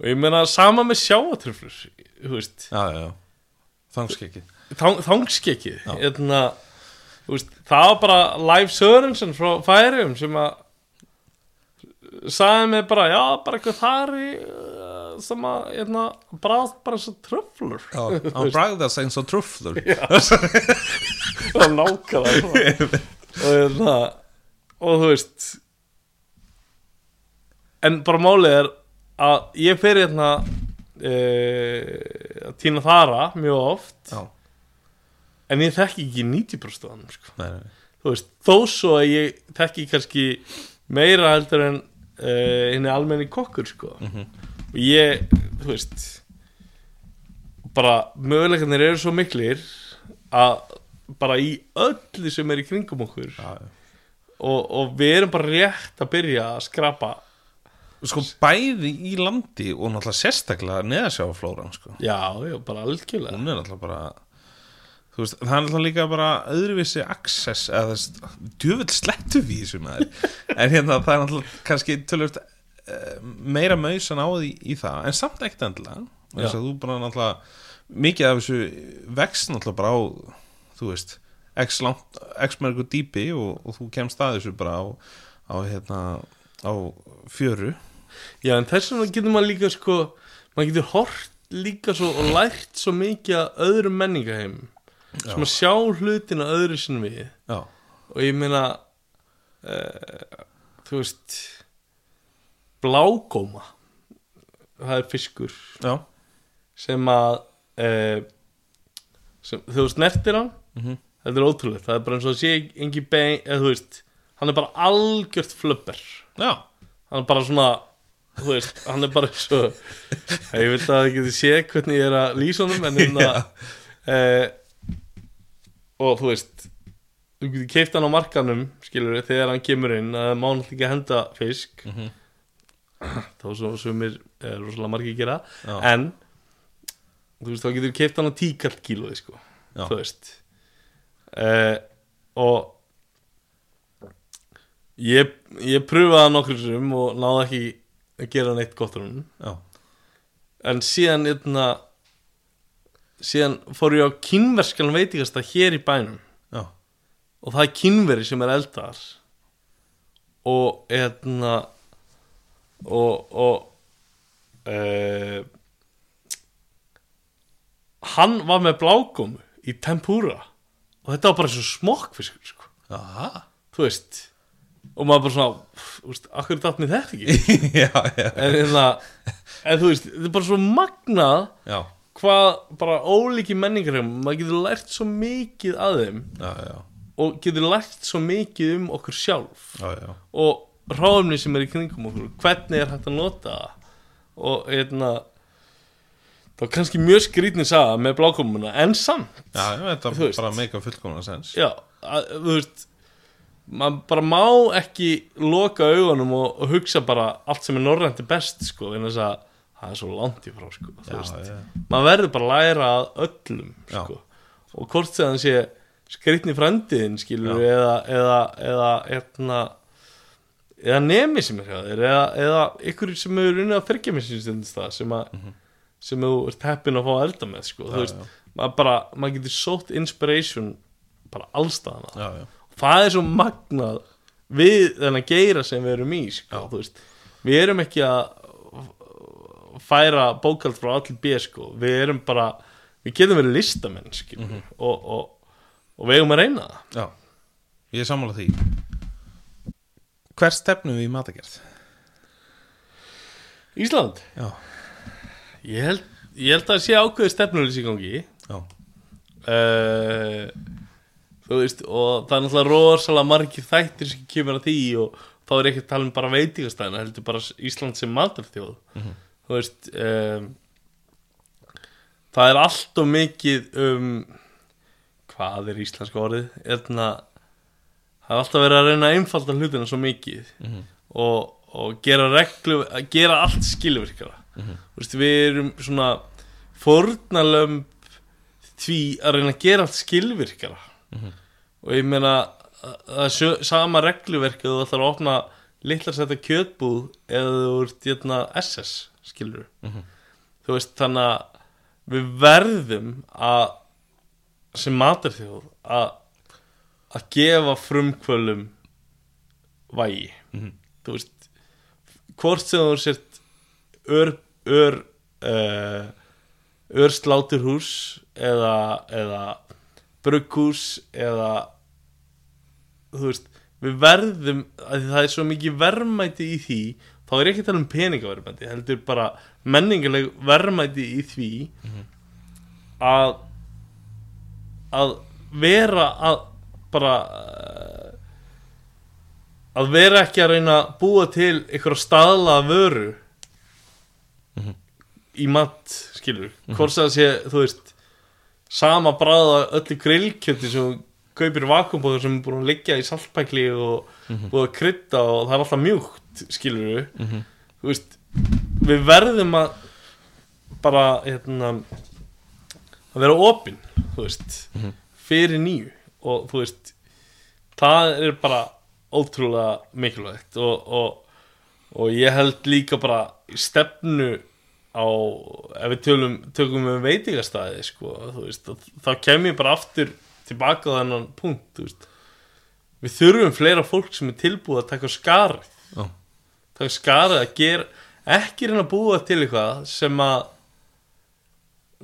og ég meina sama með sjáatröflur þú veist, já, já. Þangskekki þang, þangskekið Já. hérna, veist, það var bara Live Sörensen frá Færium sem að sagði mig bara, já, bara eitthvað þar í uh, sem að, hérna, bráð bara svo tröflur Já, hann bragðast eins og trufflur það er nákvæmlega og hérna og þú veist en bara málið er að ég fer hérna e, að týna þara mjög oft. Já, en ég þekki ekki 90% af hann sko. þú veist, þó svo að ég þekki kannski meira heldur en uh, henni almenni kokkur sko. og ég, þú veist bara möguleikarnir eru svo miklir að bara í öllu sem er í kringum okkur Já, já og, og við erum bara rétt að byrja að skrapa Sko bæði í landi og náttúrulega sérstaklega neðasjáflóran sko. já, já, bara algjörlega Hún er náttúrulega bara Þú veist, það er náttúrulega líka bara öðruvísi access eða þess, djöfull slettu við þessu maður. En hérna það er náttúrulega kannski tölvöld meira mausan á því í það en samt ekkert endilega. Þess að þú bara náttúrulega mikið af þessu vext náttúrulega bara á þú veist, x x mörgu dýpi og, og þú kemst að þessu bara á, á hérna á fjöru. Já, en þess vegna getur maður líka sko maður getur hort líka svo og lært svo mikið að öðrum menningaheim sem að sjá hlutina öðru sinni við. Já, og ég meina uh, þú veist blágóma. Það er fiskur. Já, sem að uh, sem, þú veist nertir hann. Mhm. þetta er ótrúlegt, það er bara eins og að sé engi bein, eða þú veist hann er bara algjört flöpper já. Hann er bara svona þú veist, hann er bara svo ég veit að það geti sé hvernig ég er að lýsa honum en hérna uh, og þú veist þú getur keift hann á markanum skilur þegar hann kemur inn að má náttúrulega ekki henda fisk Mhm. þá svo sumir er rosalega margir gera Já. en þú veist þá getur keift hann á tíkall kílóði sko Já. þú veist uh, og ég, ég pröfaði það nokkur sem og náði ekki að gera neitt gott hún Já, en síðan eitna, síðan fór ég á kynverskan veitingasta hér í bænum. Já, og það er kynveri sem er eldar og eitna, og og e, hann var með blágómu í tempura. Og þetta var bara svo smokkfiskur sko. já þú veist og maður bara svona, þú veist, akkur datt mér þetta ekki? Já, já, en, hérna, en þú veist, þetta er bara svo magnað já, hvað bara ólíki menningar maður getur lært svo mikið að þeim já, já, og getur lært svo mikið um okkur sjálf já, og ráðumni sem er í kringum okkur. Hvernig er hægt að nota og hérna það var kannski mjög skrýtni saga með blákomuna en samt Þú veist. bara meika fullkomna sens já, að, þú veist maður bara má ekki loka augunum og, og hugsa bara allt sem er norrænt er best sko en þess að það er svo langt í frá sko maður verður bara að læra að öllum sko. og hvort sem hann sé skritni frendiðin skilur eða eða, eða, eða, eða nemi sem er þér eða, eða ykkur sem hefur unnið að fyrkja með sín stundist það sem, að, sem þú ert heppin að fá að elda með sko. Já, þú veist, já. maður bara maður getur sótt inspiration bara allstaðana já, já, það er svo magnað við þennan geira sem við erum í sko, þú veist, við erum ekki að færa bókald frá allir B sko, við erum bara við getum verið listamenn skilur, Mhm. og, og, og við eigum að reyna það. Já Ég er sammála því. Hver stefnum við í matagerð? Ísland, Já, ég held ég held að það sé ákveði stefnuleysi í gangi. Já, uh, þú veist og það er náttúrulega rosalega margir þættir sem kemur að því og þá er ekki að tala um bara veitingastæðina heldur bara Ísland sem matarþjóð þú veist um, það er allt og mikið um hvað er íslenska orðið? Erna, það er alltaf verið að reyna að einfalda hlutina svo mikið og, og gera reglu að gera allt skilvirkara. Þú veist, við erum svona fórnalömb því að reyna að gera allt skilvirkara. Og ég meina að- það er sama regluverk að þú ætlar að opna litlar setja kjötbúð eða þú ert jötna SS skilur þú veist þannig að við verðum að sem matarþjóð að að gefa frumkvölum vægi. Þú veist hvort sem þú sért ör ör uh, ör sláturhús eða, eða brugghús eða þú veist við verðum, að það er svo mikið verðmæti í því þá er ekki að tala um peningaverðmæti heldur bara menningarleg verðmæti í því að að vera að bara eh, að vera ekki að reyna að búa til einhverja staðla vöru í mat skilur, hvort sem það sé þú veist, sama bræða öllu grillkjöti sem kaupir vakuumbóður sem er búin að liggja í saltpækli og búið að krydda og það er alltaf mjúkt skilur þú veist, við verðum að bara hérna að vera opinn þú veist, fyrir nýju. Og þú veist það er bara ótrúlega mikilvægt. Og, og, og ég held líka bara stefnu á, ef við tölum, tökum við veitingastæði sko, veist, þá kem ég bara aftur tilbaka á þennan punkt við þurfum fleira fólk sem er tilbúið að taka skarið já, taka skarið að gera ekki reyna að búa til eitthvað sem að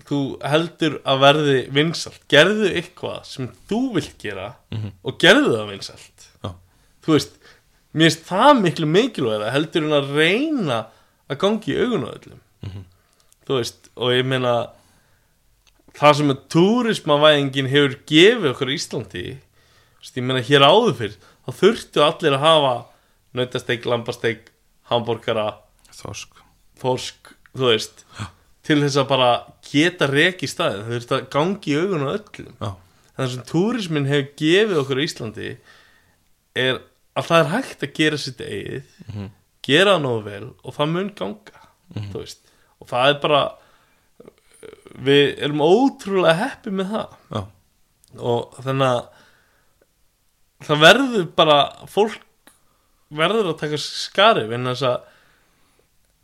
þú heldur að verði vinsalt gerðu eitthvað sem þú vilt gera og gerðu það vinsalt já, þú veist, mér finnst það miklu mikilvæg heldur en að reyna að gangi í augun á öllum. Þú veist, og ég meina það sem að túrismavæðingin hefur gefið okkur í Íslandi veist, ég meina hér áður fyrr þá þurftu allir að hafa nautasteik, lambasteik, hambúrgara þorsk. Þorsk, þú veist. Til þess að bara geta reki staðin þau þurftu að gangi í augun á öllum. Já, það sem túrismin hefur gefið okkur í Íslandi er að það er hægt að gera sitt eigið gera það nógu vel og það mun ganga þú veist. Og það er bara við erum ótrúlega heppi með það. Já, og þannig að það verður bara fólk verður að taka skarif en þess að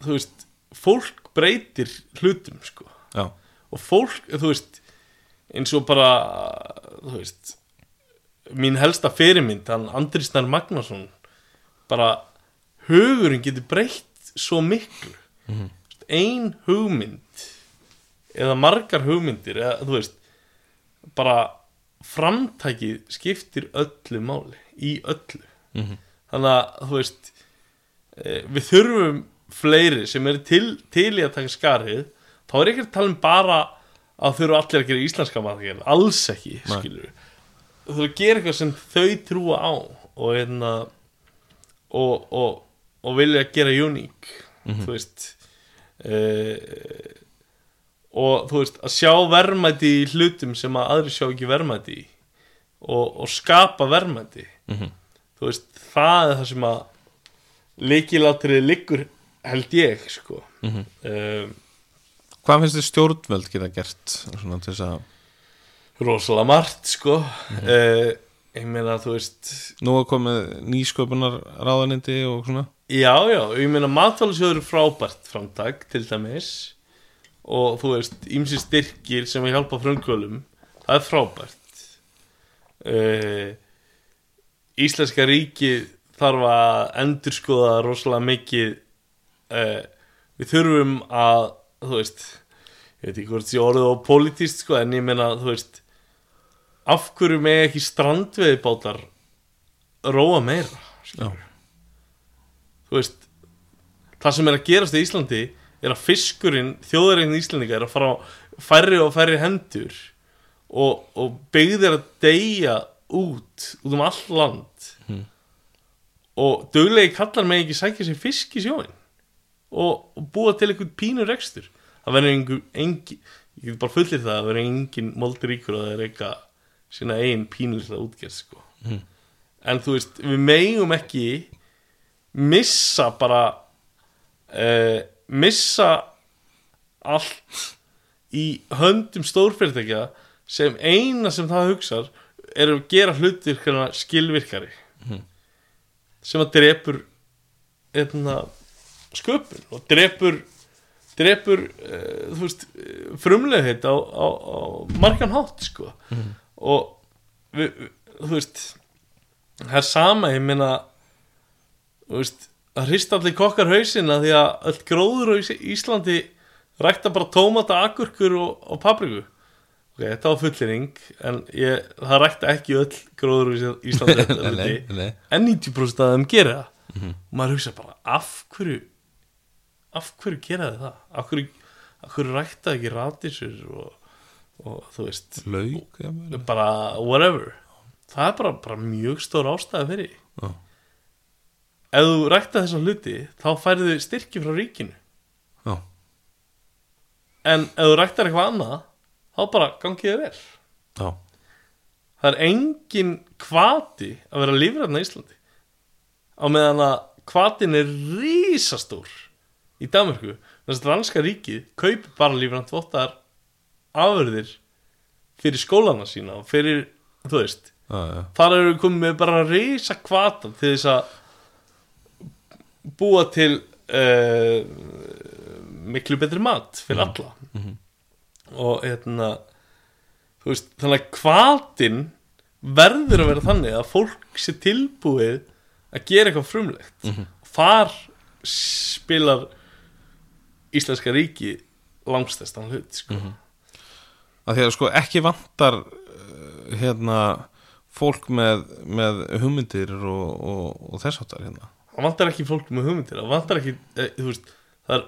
þú veist, fólk breytir hlutum sko já, og fólk, þú veist eins og bara þú veist mín helsta fyrirmynd, hann Andri Snær Magnason bara hugurinn getur breytt svo miklu Mhm. ein hugmynd eða margar hugmyndir eða þú veist bara framtækið skiptir öllu máli í öllu Mhm. Þannig að þú veist eh, við þurfum fleiri sem eru til, til í að taka skarið. Þá er ekki að tala um bara að þurfa allir að gera íslenska maður alls ekki, skilur þú þurfa að gera eitthvað sem þau trúa á og hérna og, og, og vilja gera uník þú veist. Uh, og þú veist að sjá verðmæti í hlutum sem að aðri sjá ekki verðmæti í og, og skapa verðmæti. Mhm. Þú veist, það er það sem að líkilátrið liggur held ég sko. Mhm. um, Hvað finnst þið stjórnvöld geta gert svona til þess að rosalega margt sko. Uh, ég meina þú veist nú er komið nýsköpunar ráðanindi og svona. Já já, ég meina matvælisjóður er frábært framtak til dæmis. Og þú veist, ímsi styrkir sem að hjálpa frumkvölum það er frábært. Uh, Íslenska ríkið þarf að endurskoða rosalega mikið uh, við þurfum að þú veist ég veit ekki hvort sé orðið á politist sko, en ég meina þú veist af hverju með ekki strandveiðbátar róa meira þú veist það sem er að gerast í Íslandi er að fiskurinn, þjóðaregn Íslendinga er að fara á færri og færri hendur og, og byggðir að deyja út út um all land Mhm. og döglegi kallar með ekki sækja sér fisk í sjóin og, og búa til einhvern pínur rekstur það verður einhver, engin ég get bara fullir það að það verður engin molduríkur að það er eitthvað sína eigin pínur útgerð sko. Mhm. en þú veist, við megum ekki missa bara uh, missa allt í höndum stórfyrirtækja sem eina sem það hugsar er að gera hlutir skilvirkari. Sem að drepur einna, sköpun og drepur drepur uh, þú veist frumlegheit á, á, á margan hátt sko. Og við, við, þú veist það er sama, ég meina þú veist að hrista allir kokkar hausina því að öll gróður á Ís- Íslandi rækta bara tómata, agurkur og, og papriku ok, þetta var fullering en ég, það rækta ekki öll gróður Ís- Íslandi en 90% af þeim gera það og maður hugsa bara af hverju af hverju gera þið það af hverju, af hverju rækta ekki ratisur og, og þú veist Lauk jafnvel. bara whatever það er bara, bara mjög stór ástæða fyrir. Já. ef þú rækta þessa hluti þá færðu styrki frá ríkinu Já. en ef þú ræktar eitthvað annað þá bara gangið þér vel. Já. það er engin kvati að vera lífræðna í Íslandi. Á meðan að kvatin er rísastór í Danmarku þess að ranska ríkið kaupir bara lífræðan þvottar afurðir fyrir skólana sína og fyrir, þú veist Já, já. þar eru við komið með bara rísa kvata til þess að búa til uh, miklu betri mat fyrir alla og hérna veist, þannig að kvatin verður að vera þannig að fólk sé tilbúið að gera eitthvað frumlegt. Þar spilar Íslenska ríki langstestan hlut sko. að því að sko ekki vantar uh, hérna fólk með, með hugmyndir og, og, og þess áttar hérna. Það vantar ekki fólk með hugmyndir það vantar ekki, eh, þú veist það er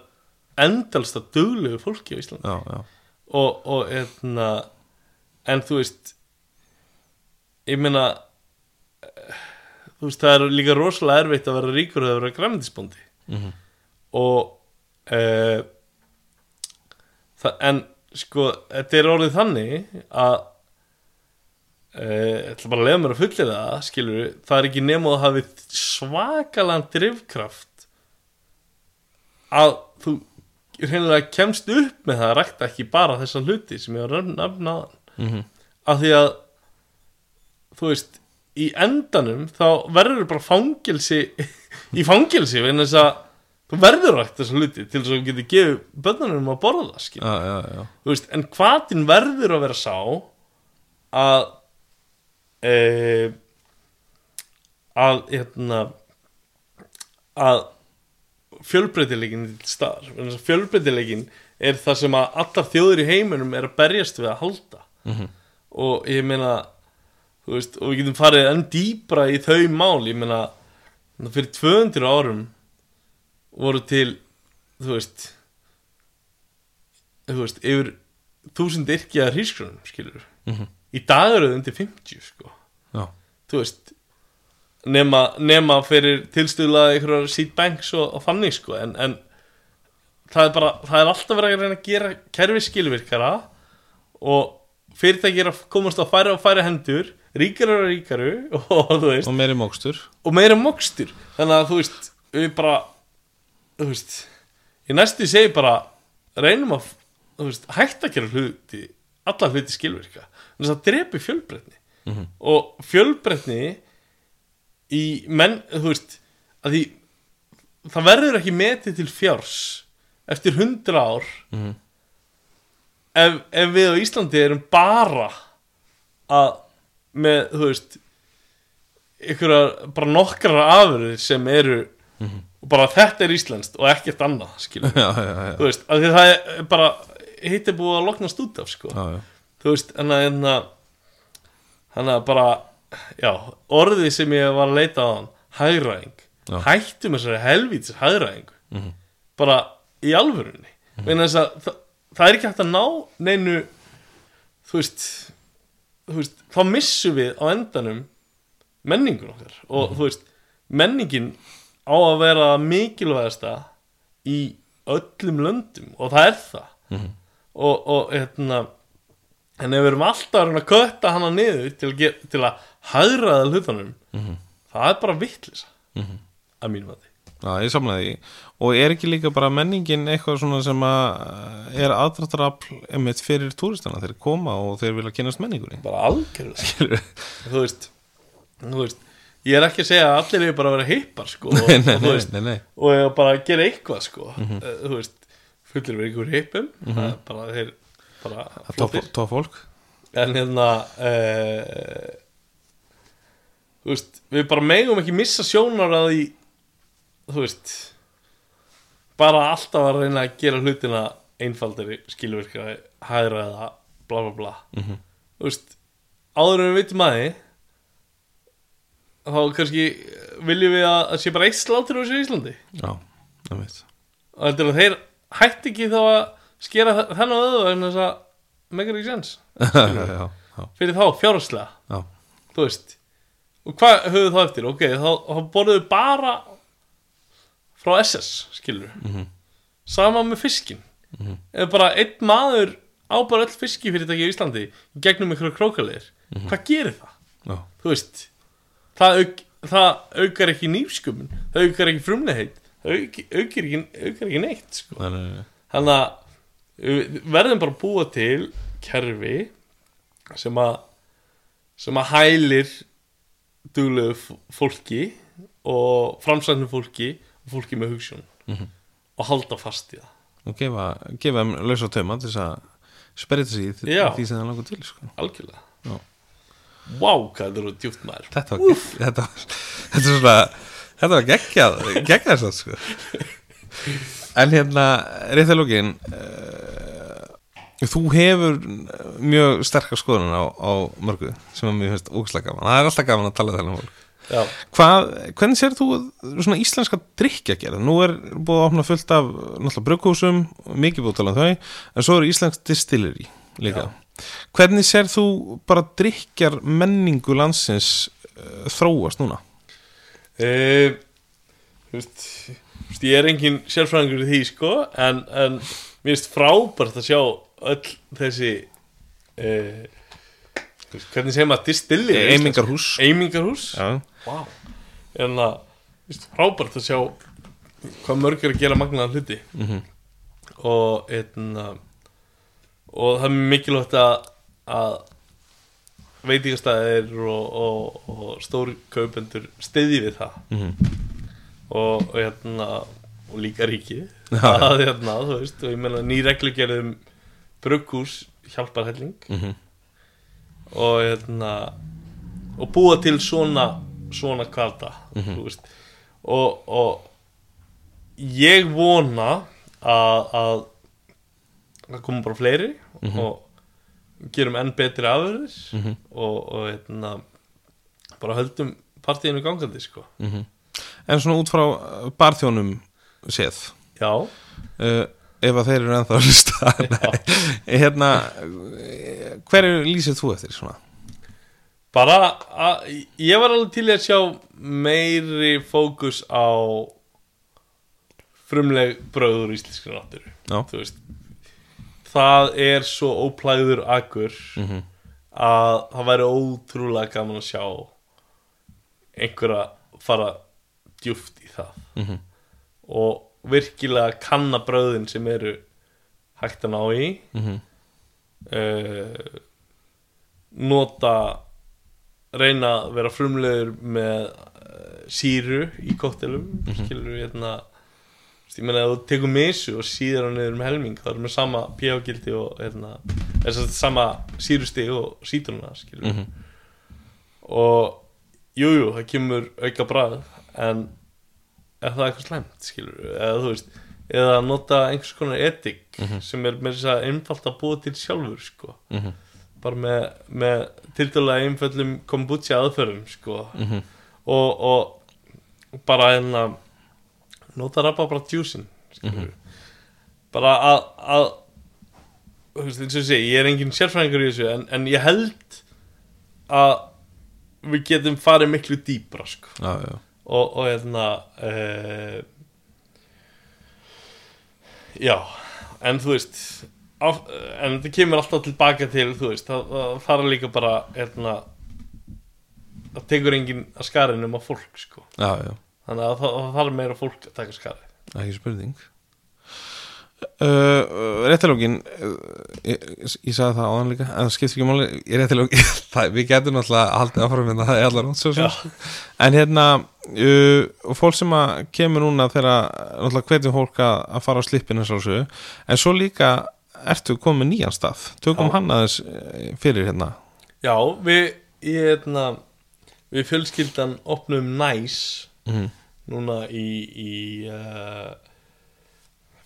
endalsta duglegu fólki á Íslandi. Já, já, og, og hérna en þú veist ég meina þú veist það er líka rosalega erfitt að vera ríkur eða vera græmendisbóndi Mhm. og uh, það, en sko þetta er orðið þannig að uh, ég ætla bara að leiða mér að fullir það skilur það er ekki nema að hafi svakalan drifkraft að þú reynilega kemst upp með það að rækta ekki bara þessa hluti sem ég var að nefna aðan Mhm. af því að þú veist í endanum þá verður bara fangelsi í fangelsi vegna þess að þú verður rækt þessa hluti til þess að þú getur gefið bönnunum að borða það já, já, já. veist, en hvaðin verður að vera sá að e, að hérna að fjölbreytileikin til staðar fjölbreytileikin er það sem að allar þjóður í heiminum er að berjast við að halda Mhm. og ég meina veist, og við getum farið enn dýbra í þau mál, ég meina fyrir 200 árum voru til þú veist þú veist, yfir þúsund yrkjaðar hrísgrunum, skilur Mhm. í dag eru þau undir 50, sko já. þú veist nema, nema fyrir tilstuðlaði einhverjar seed banks og, og þannig sko. En, en það er bara það er alltaf verið að reyna að gera kerfi skilvirkara og fyrirtæki er að komast á færi og færi hendur ríkari og ríkari og veist. Og meiri mókstur og meira mokstur. Þannig að þú veist við bara þú veist ég næstu segi bara reynum að veist, hætta að gera hluti alla hluti skilvirka. Þannig að það drepi fjölbreytni. Mhm. og fjölbreytni í menn þú veist að því það verður ekki metið til fjárs eftir hundra ár Mhm. ef, ef við á Íslandi erum bara að með, þú veist ykkur bara nokkrar afurðir sem eru og bara þetta er íslenskt og ekkert annað já, þú veist, af því það er bara hitt er búið að loknast út af sko já, já. þú veist, en að en að hann að bara já, orðið sem ég var að leita á hann hagræðing, Já. hættum þessari helvítis hagræðing Mhm. bara í alvörunni mm. þess að það, það er ekki hægt að ná neinu þú veist, þú veist þá missum við á endanum menningun okkar og þú veist menningin á að vera mikilvægasta í öllum löndum og það er það Mhm. og, og hérna en ef við erum alltaf að kötta hana niður til til að hægraða hlutunum. Mhm. það er bara vittlisa Mhm. að mínum að Já, ég samlaði því. Og er ekki líka bara menningin eitthvað svona sem að er aðdráttarafl einmitt fyrir túristana? Þeir koma og þeir vilja kynast menningunni. Bara algjörlega. Þú veist, þú veist ég er ekki að segja að allir er bara að vera hippar sko, og, nei, nei, og, veist, nei, og bara að gera eitthvað sko, mm þú veist fullir við ykkur hippum. Það er bara þeir bara Það tóf fólk. En hérna uh, þú veist við bara megum ekki missa sjónar að því þú veist bara alltaf að reyna að gera hlutina einfaldari, skilvirkari hægraða, bla bla bla. Mhm. þú veist áður en við veitum að því þá kannski viljum við að það sé bara eitt slátur á þessu Íslandi. Já, það veit. Og heldur að þeir hætti ekki þá að skera þennan öðu vegna þess að megar ekki sens fyrir þá fjárhagslega. Já, þú veist og hvað höfðu þá eftir, ok, þá, þá borðuðu bara frá SS, skilur Mhm. sama með fiskin Mhm. ef bara einn maður á bara öll fiskifyrirtæki í Íslandi gegnum ykkur krókalegir hvað gerir það, já, þú veist það, auk, það aukar ekki nýfskumun það aukar ekki frumlegheit það auk, aukar, ekki, aukar ekki neitt sko. nei, nei, nei. þannig að verðum bara að búa til kerfi sem að sem að hælir duglegu fólki og framsæknu fólki og fólki með hugssjón Mhm. og halda fast í það. Og gefa, gefa þeim laus á tauma til þess að sperrita sig í því, sem það langar til sko. algjörlega. Já. Vá, hvað þetta eru djúpt maður. Þetta var, þetta var þetta er svona þetta var geggjað geggjað að sko. En hérna rétt að lókin uh, þú hefur mjög sterkar skoðun á, á mörgu sem er mjög finnst ógæslega gaman það er alltaf gaman að tala þennan fólk Já, Hvað, hvernig sér þú svona íslenska drikja gera? Nú er búið að opna fullt af náttúrulega brugghúsum, mikið búið að tala um þau, en svo er íslensk distilleri líka. Hvernig sér þú bara drikjar menningu landsins uh, þróast núna? veist, þú veist, ég er engin sérfræðingur í því sko en, en mér finnst frábært að sjá öll þessi e, veist, hvernig segir maður distillir Eimingarhús. Eimingarhús. Já, Vá. En að, veist, frábært að sjá hvað mörg er að gera magnaðan hluti. Mhm. og einna, og það er mikilvægt að, að veitingastæðir og, og, og stóri kaupendur steyði við það. Mhm. og, og, hérna, og líka ríki að hérna, veist, og ég meina ný reglugerðum brugghús hjálpar helling Mhm. og hérna og búa til svona svona kvarta þú veist og, og ég vona að að það koma bara fleiri Mhm. og gerum enn betri afurðir Mhm. og, og hérna bara höldum partíinu gangandi sko Mhm. En svona út frá uh, barþjónum séð já, uh, ef að þeir eru ennþá að hlusta hérna uh, hverju lýsir þú eftir svona? bara að, ég var alveg til að sjá meiri fókus á frumleg bröður íslenskri náttúru þú veist það er svo óplæður akkur Mhm. að það væri ótrúlega gaman að sjá einhverja fara djúft í það Mhm. og virkilega kanna bröðin sem eru hægt að ná í Mhm. uh, nota reyna að vera frumlegur með uh, síru í kóttelum skilur við hérna ég meina ef þú tekur misu og síður hann niður um helming þá erum við sama pH-gildi og hérna, að sama sírustig og skilur við Mhm. og jújú, jú, það kemur auka brað en er það eitthvað slæmt skilur eða þú veist eða nota einhvers konar etik sem er með þess að einfalt að búa til sjálfur sko. Mhm. bara með, með tildalega einföllum kombucha aðferðum sko. Mhm. og, og bara hérna nota rabba bara djúsin skilur bara að, að þú veist, eins og segi, ég er engin sérfræðingur í þessu en, en ég held að við getum farið miklu dýpra sko. já, já, og, hérna uh, já en þú veist á, en þetta kemur alltaf tilbaka til þú veist, það, er líka bara hérna það tekur enginn að skarinn um að fólk sko. já, já. þannig að það, þarf meira fólk að taka skarinn ekki spurning uh, réttilógin uh, ég, ég sagði það áðan líka en það skiptir ekki máli, ég réttilógin við getum náttúrulega haldið áfram en það er allar nátt svo sem en hérna uh, fólk sem að kemur núna þegar náttúrulega hvetjum fólk að, fara á þessu, en svo líka ertu komið nýjan stað? Tökum hann aðeins eh, fyrir hérna. Já, við hérna, við fjölskyldan opnum næs mm. núna í, í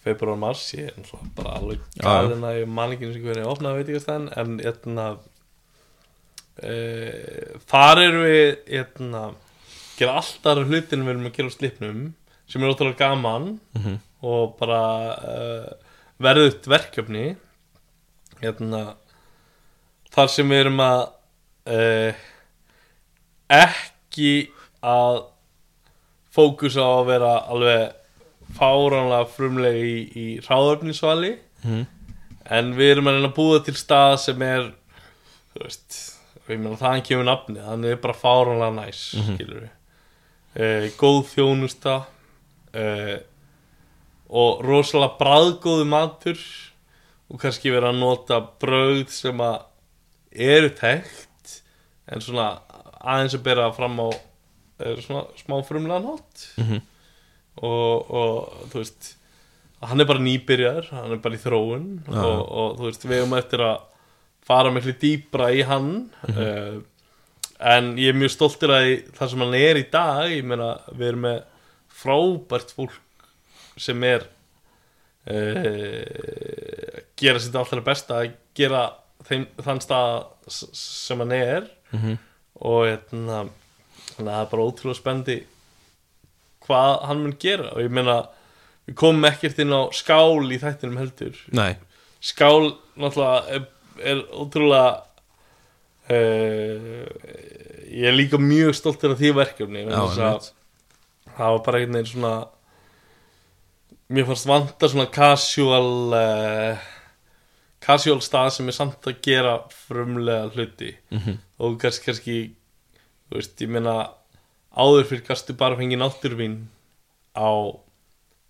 februar mars ég er bara alveg galinn að ég man ekki eins og hvernig ég opnaði veit ekki að en hérna uh, þar erum við hérna gera alltaf hlutin við erum að gera á slipnum sem er ótrúlega gaman Mhm. og bara uh, verðut verkefni hérna þar sem við erum að uh, ekki að fókusa á að vera alveg fáránlega frumlega í, í ráðöfnisvali Mhm. en við erum að reyna að búa til stað sem er þú veist ég meina þaðan kemur nafni þannig er bara fáránlega næs mm skilur við góð þjónusta uh, og rosalega bræðgóðu matur og kannski vera að nota brauð sem að eru tekt en svona aðeins að bera fram á svona smá frumlega nátt Mhm. Og, og þú veist hann er bara nýbyrjar, hann er bara í þróun Já. og, og þú veist, við erum eftir að fara miklu dýpra í hann uh, en ég er mjög stoltur að það sem hann er í dag ég meina, við erum með frábært fólk sem er uh, gera sitt allra besta að gera þeim, þann stað sem hann er Mhm. og hérna þannig að það er bara ótrúlega spendi hvað hann mun gera. Og ég meina við komum ekkert inn á skál í þættinum heldur. Nei, skál náttúrulega er, er ótrúlega uh, ég er líka mjög stoltur af því verkefni. Já, að það var bara einhvern veginn svona mér fannst vanta svona casual uh, casual stað sem er samt að gera frumlega hluti. Mhm. og kannski, kannski þú veist, ég meina áður fyrir gastu bara fengið náttúrvín á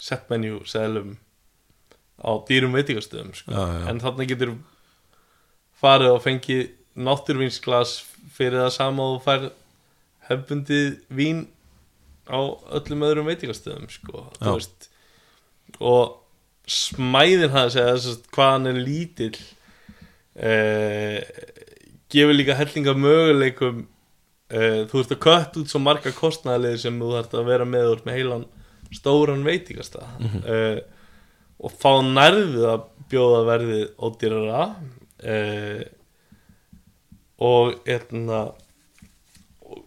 setmenu seðlum á dýrum veitingastöðum sko. En þarna getur farið og fengið náttúrvínsglas fyrir það sama og fær hefbundið vín á öllum öðrum veitingastöðum sko, og smæðin hans eða þess að hvað hann er lítill eh, gefur líka hellinga möguleikum eh, þú ert að kött út svo marga kostnæðalið sem þú þarft að vera með úr með heilan stóran veitingasta eh, og þá nærðu að bjóða verðið ódýrara. Eh, og hérna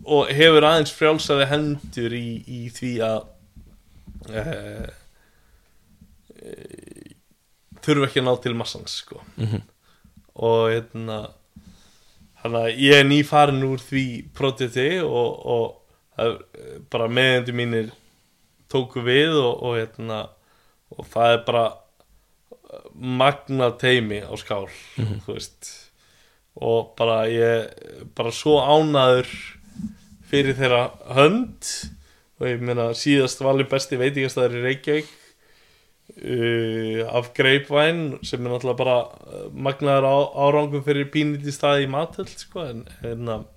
og- hefur aðeins frjálsari hendur í, í því að þurfa ekki að ná til massans sko. Mhm. og hérna þannig að ég er nýfarin úr því projekti og, og er bara meðendur mínir tóku við og, og hérna og það er bara magna teimi á skál þú veist. Og bara ég bara svo ánaður fyrir þeirra hönd. Og ég meina síðast valið besti veitingastæður í Reykjavík uh, af Grapevine sem er náttúrulega bara uh, magnaður á, árangum fyrir pínlítið staði í matöld sko, en, en að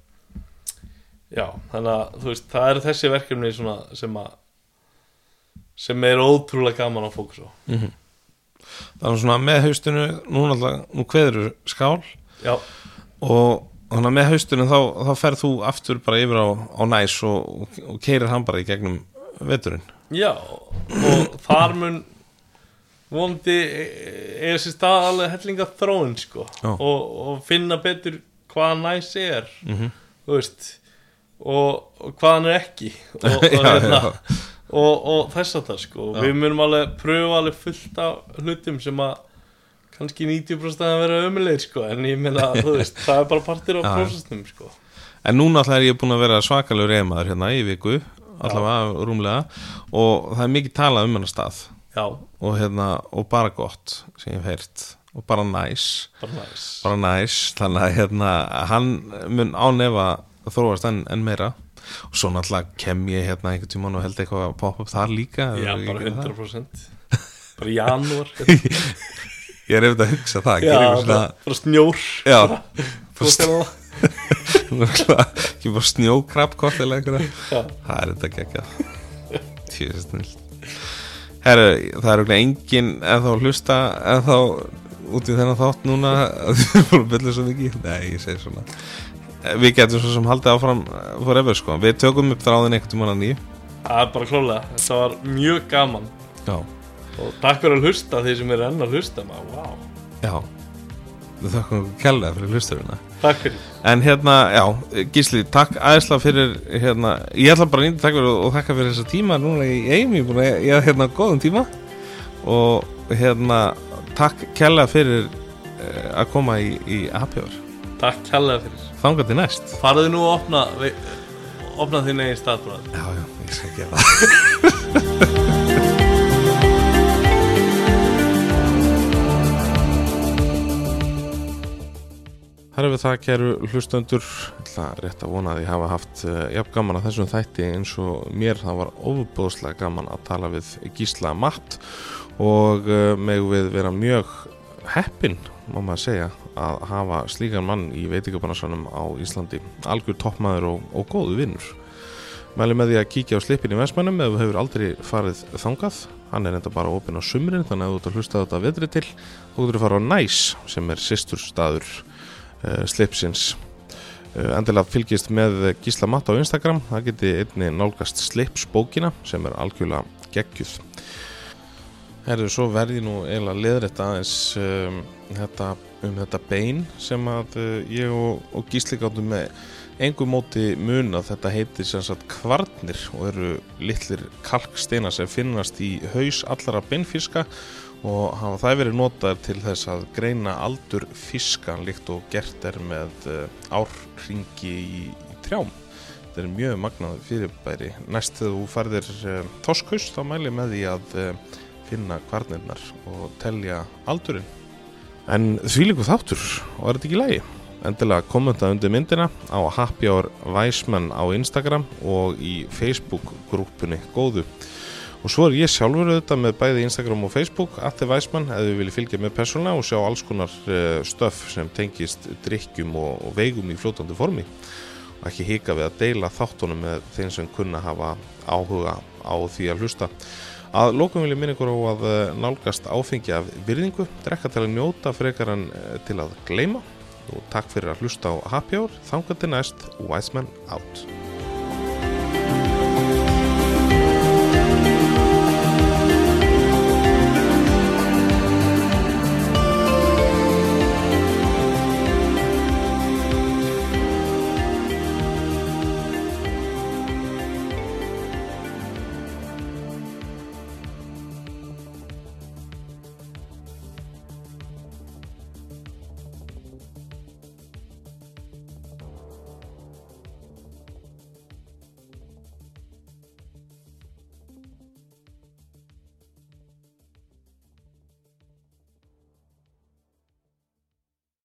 já, þannig að þú veist það eru þessi verkefni svona sem að sem er ótrúlega gaman að fókus á. Mhm. Það er svona með haustinu Nú náttúrulega, nú kveður skál. Já, og þannig að með haustinu þá, þá ferð þú aftur bara yfir á, á næs og, og keirir hann bara í gegnum veturinn. Já og þar mun vondi er þessi stað alveg hellinga þróun sko og, og finna betur hvað næs er mm -hmm. veist og, og hvað hann er ekki. Og, og, já, hérna, og, og þess að það sko Já. við munum alveg pröfa alveg fullt af hlutum sem að kannski 90% að vera ömulegir sko. En ég meina, veist, það er bara partir Já. prósessnum sko. En núna alltaf er ég búin að vera svakalur reymaður hérna í viku, allavega rúmlega. Og það er mikið talað um hennar stað og, hérna, og bara gott sem ég hef heyrt. Og bara næs. Bara næs. Bara næs, þannig að hérna, hann mun ánefa þróast enn, enn meira. Og svo náttúrulega kem ég hérna einhvern tímann og held eitthvað að poppa upp þar líka já, bara ekki það? 100% bara í janúar. Ég er eftir að hugsa það já, bara, bara snjór. Já, það. Svona ekki bara Já. það er þetta geggjað. Tjóðið snill Herru, það er okkur engin eða þá hlusta eða þá út í þennan þátt núna að þið er búin að byrja svo mikið. Nei, ég segi svona. Við getum svo sem haldið áfram forever sko. Við tökum upp þráðin einhvern tímann að nýju. Það er bara klálega, þetta var mjög gaman. Já, og takk fyrir að hlusta þeir sem eru enn að hlusta maður, wow, já. Við þakkum kærlega fyrir hlusturina takk fyrir En hérna, já, Gísli, takk aðeinslega fyrir, hérna, ég ætla bara að nýta takk fyrir og, og þakka fyrir þessa tíma núna í eimi, ég er búin að, ég er hérna góðum tíma og hérna, takk kærlega fyrir uh, að koma í, í Hour. takk kærlega fyrir Þangað til næst. farðu nú að opna opna þinn eigin staðbræð Já, já, ég skal gera það. Það er við það, kæru hlustendur, Það rétt að vona að ég hafa haft uh, jafn gaman að þessum þætti eins og mér það var ofubóðslega gaman að tala við Gísla Matt og uh, megum við vera mjög heppin, má maður segja, að hafa slíkan mann í veitingabannarsanum á Íslandi, algjör toppmaður og, og góðu vinnur. Mæli með því að kíkja á slipin í Vestmannum ef þú hefur aldrei farið þangað. Hann er enda bara opinn á sumrin þannig að þú ert að hlusta þetta vetri til. Þú getur að fara á Næs sem er sýstur staður slipsins. Uh, endilega fylgist með Gísla Matt á Instagram. Það geti einni nálgast slipsbókina sem er algjörlega geggjuð. Herðu, svo verði nú eiginlega leðrætt aðeins um, þetta, um þetta bein sem að uh, ég og, og Gísli gáttum með engu móti mun að þetta heitir sem sagt kvarnir og eru litlir kalksteina sem finnast í haus allara beinfiska og hafa það verið notaðir til þess að greina aldur fiska líkt og gert er með uh, árringi í, í trjám. Þetta er mjög magnað fyrirbæri. Næst þegar þú færðir uh, þoskhaus þá mæli með því að uh, finna kvarnirnar og telja aldurinn. En því líku þáttur og er þetta ekki lægi? endilega kommenta undir myndina á Happy Hour Weisman á Instagram og í Facebook grúpunni góðu og svo er ég sjálfur auðvitað með bæði Instagram og Facebook. Atti Weisman, ef þið viljið fylgja með persónlega og sjá alls konar uh, stöf sem tengist drikkjum og, og veigum í fljótandi formi. Og ekki hika við að deila þáttunum með þeim sem kunna hafa áhuga á því að hlusta. Að lókum vil ég minna ykkur á að eh, nálgast áfengi af virðingu, drekka til að njóta frekar en eh, til að gleyma. Og takk fyrir að hlusta á Happy Hour, þangar til næst Wiseman out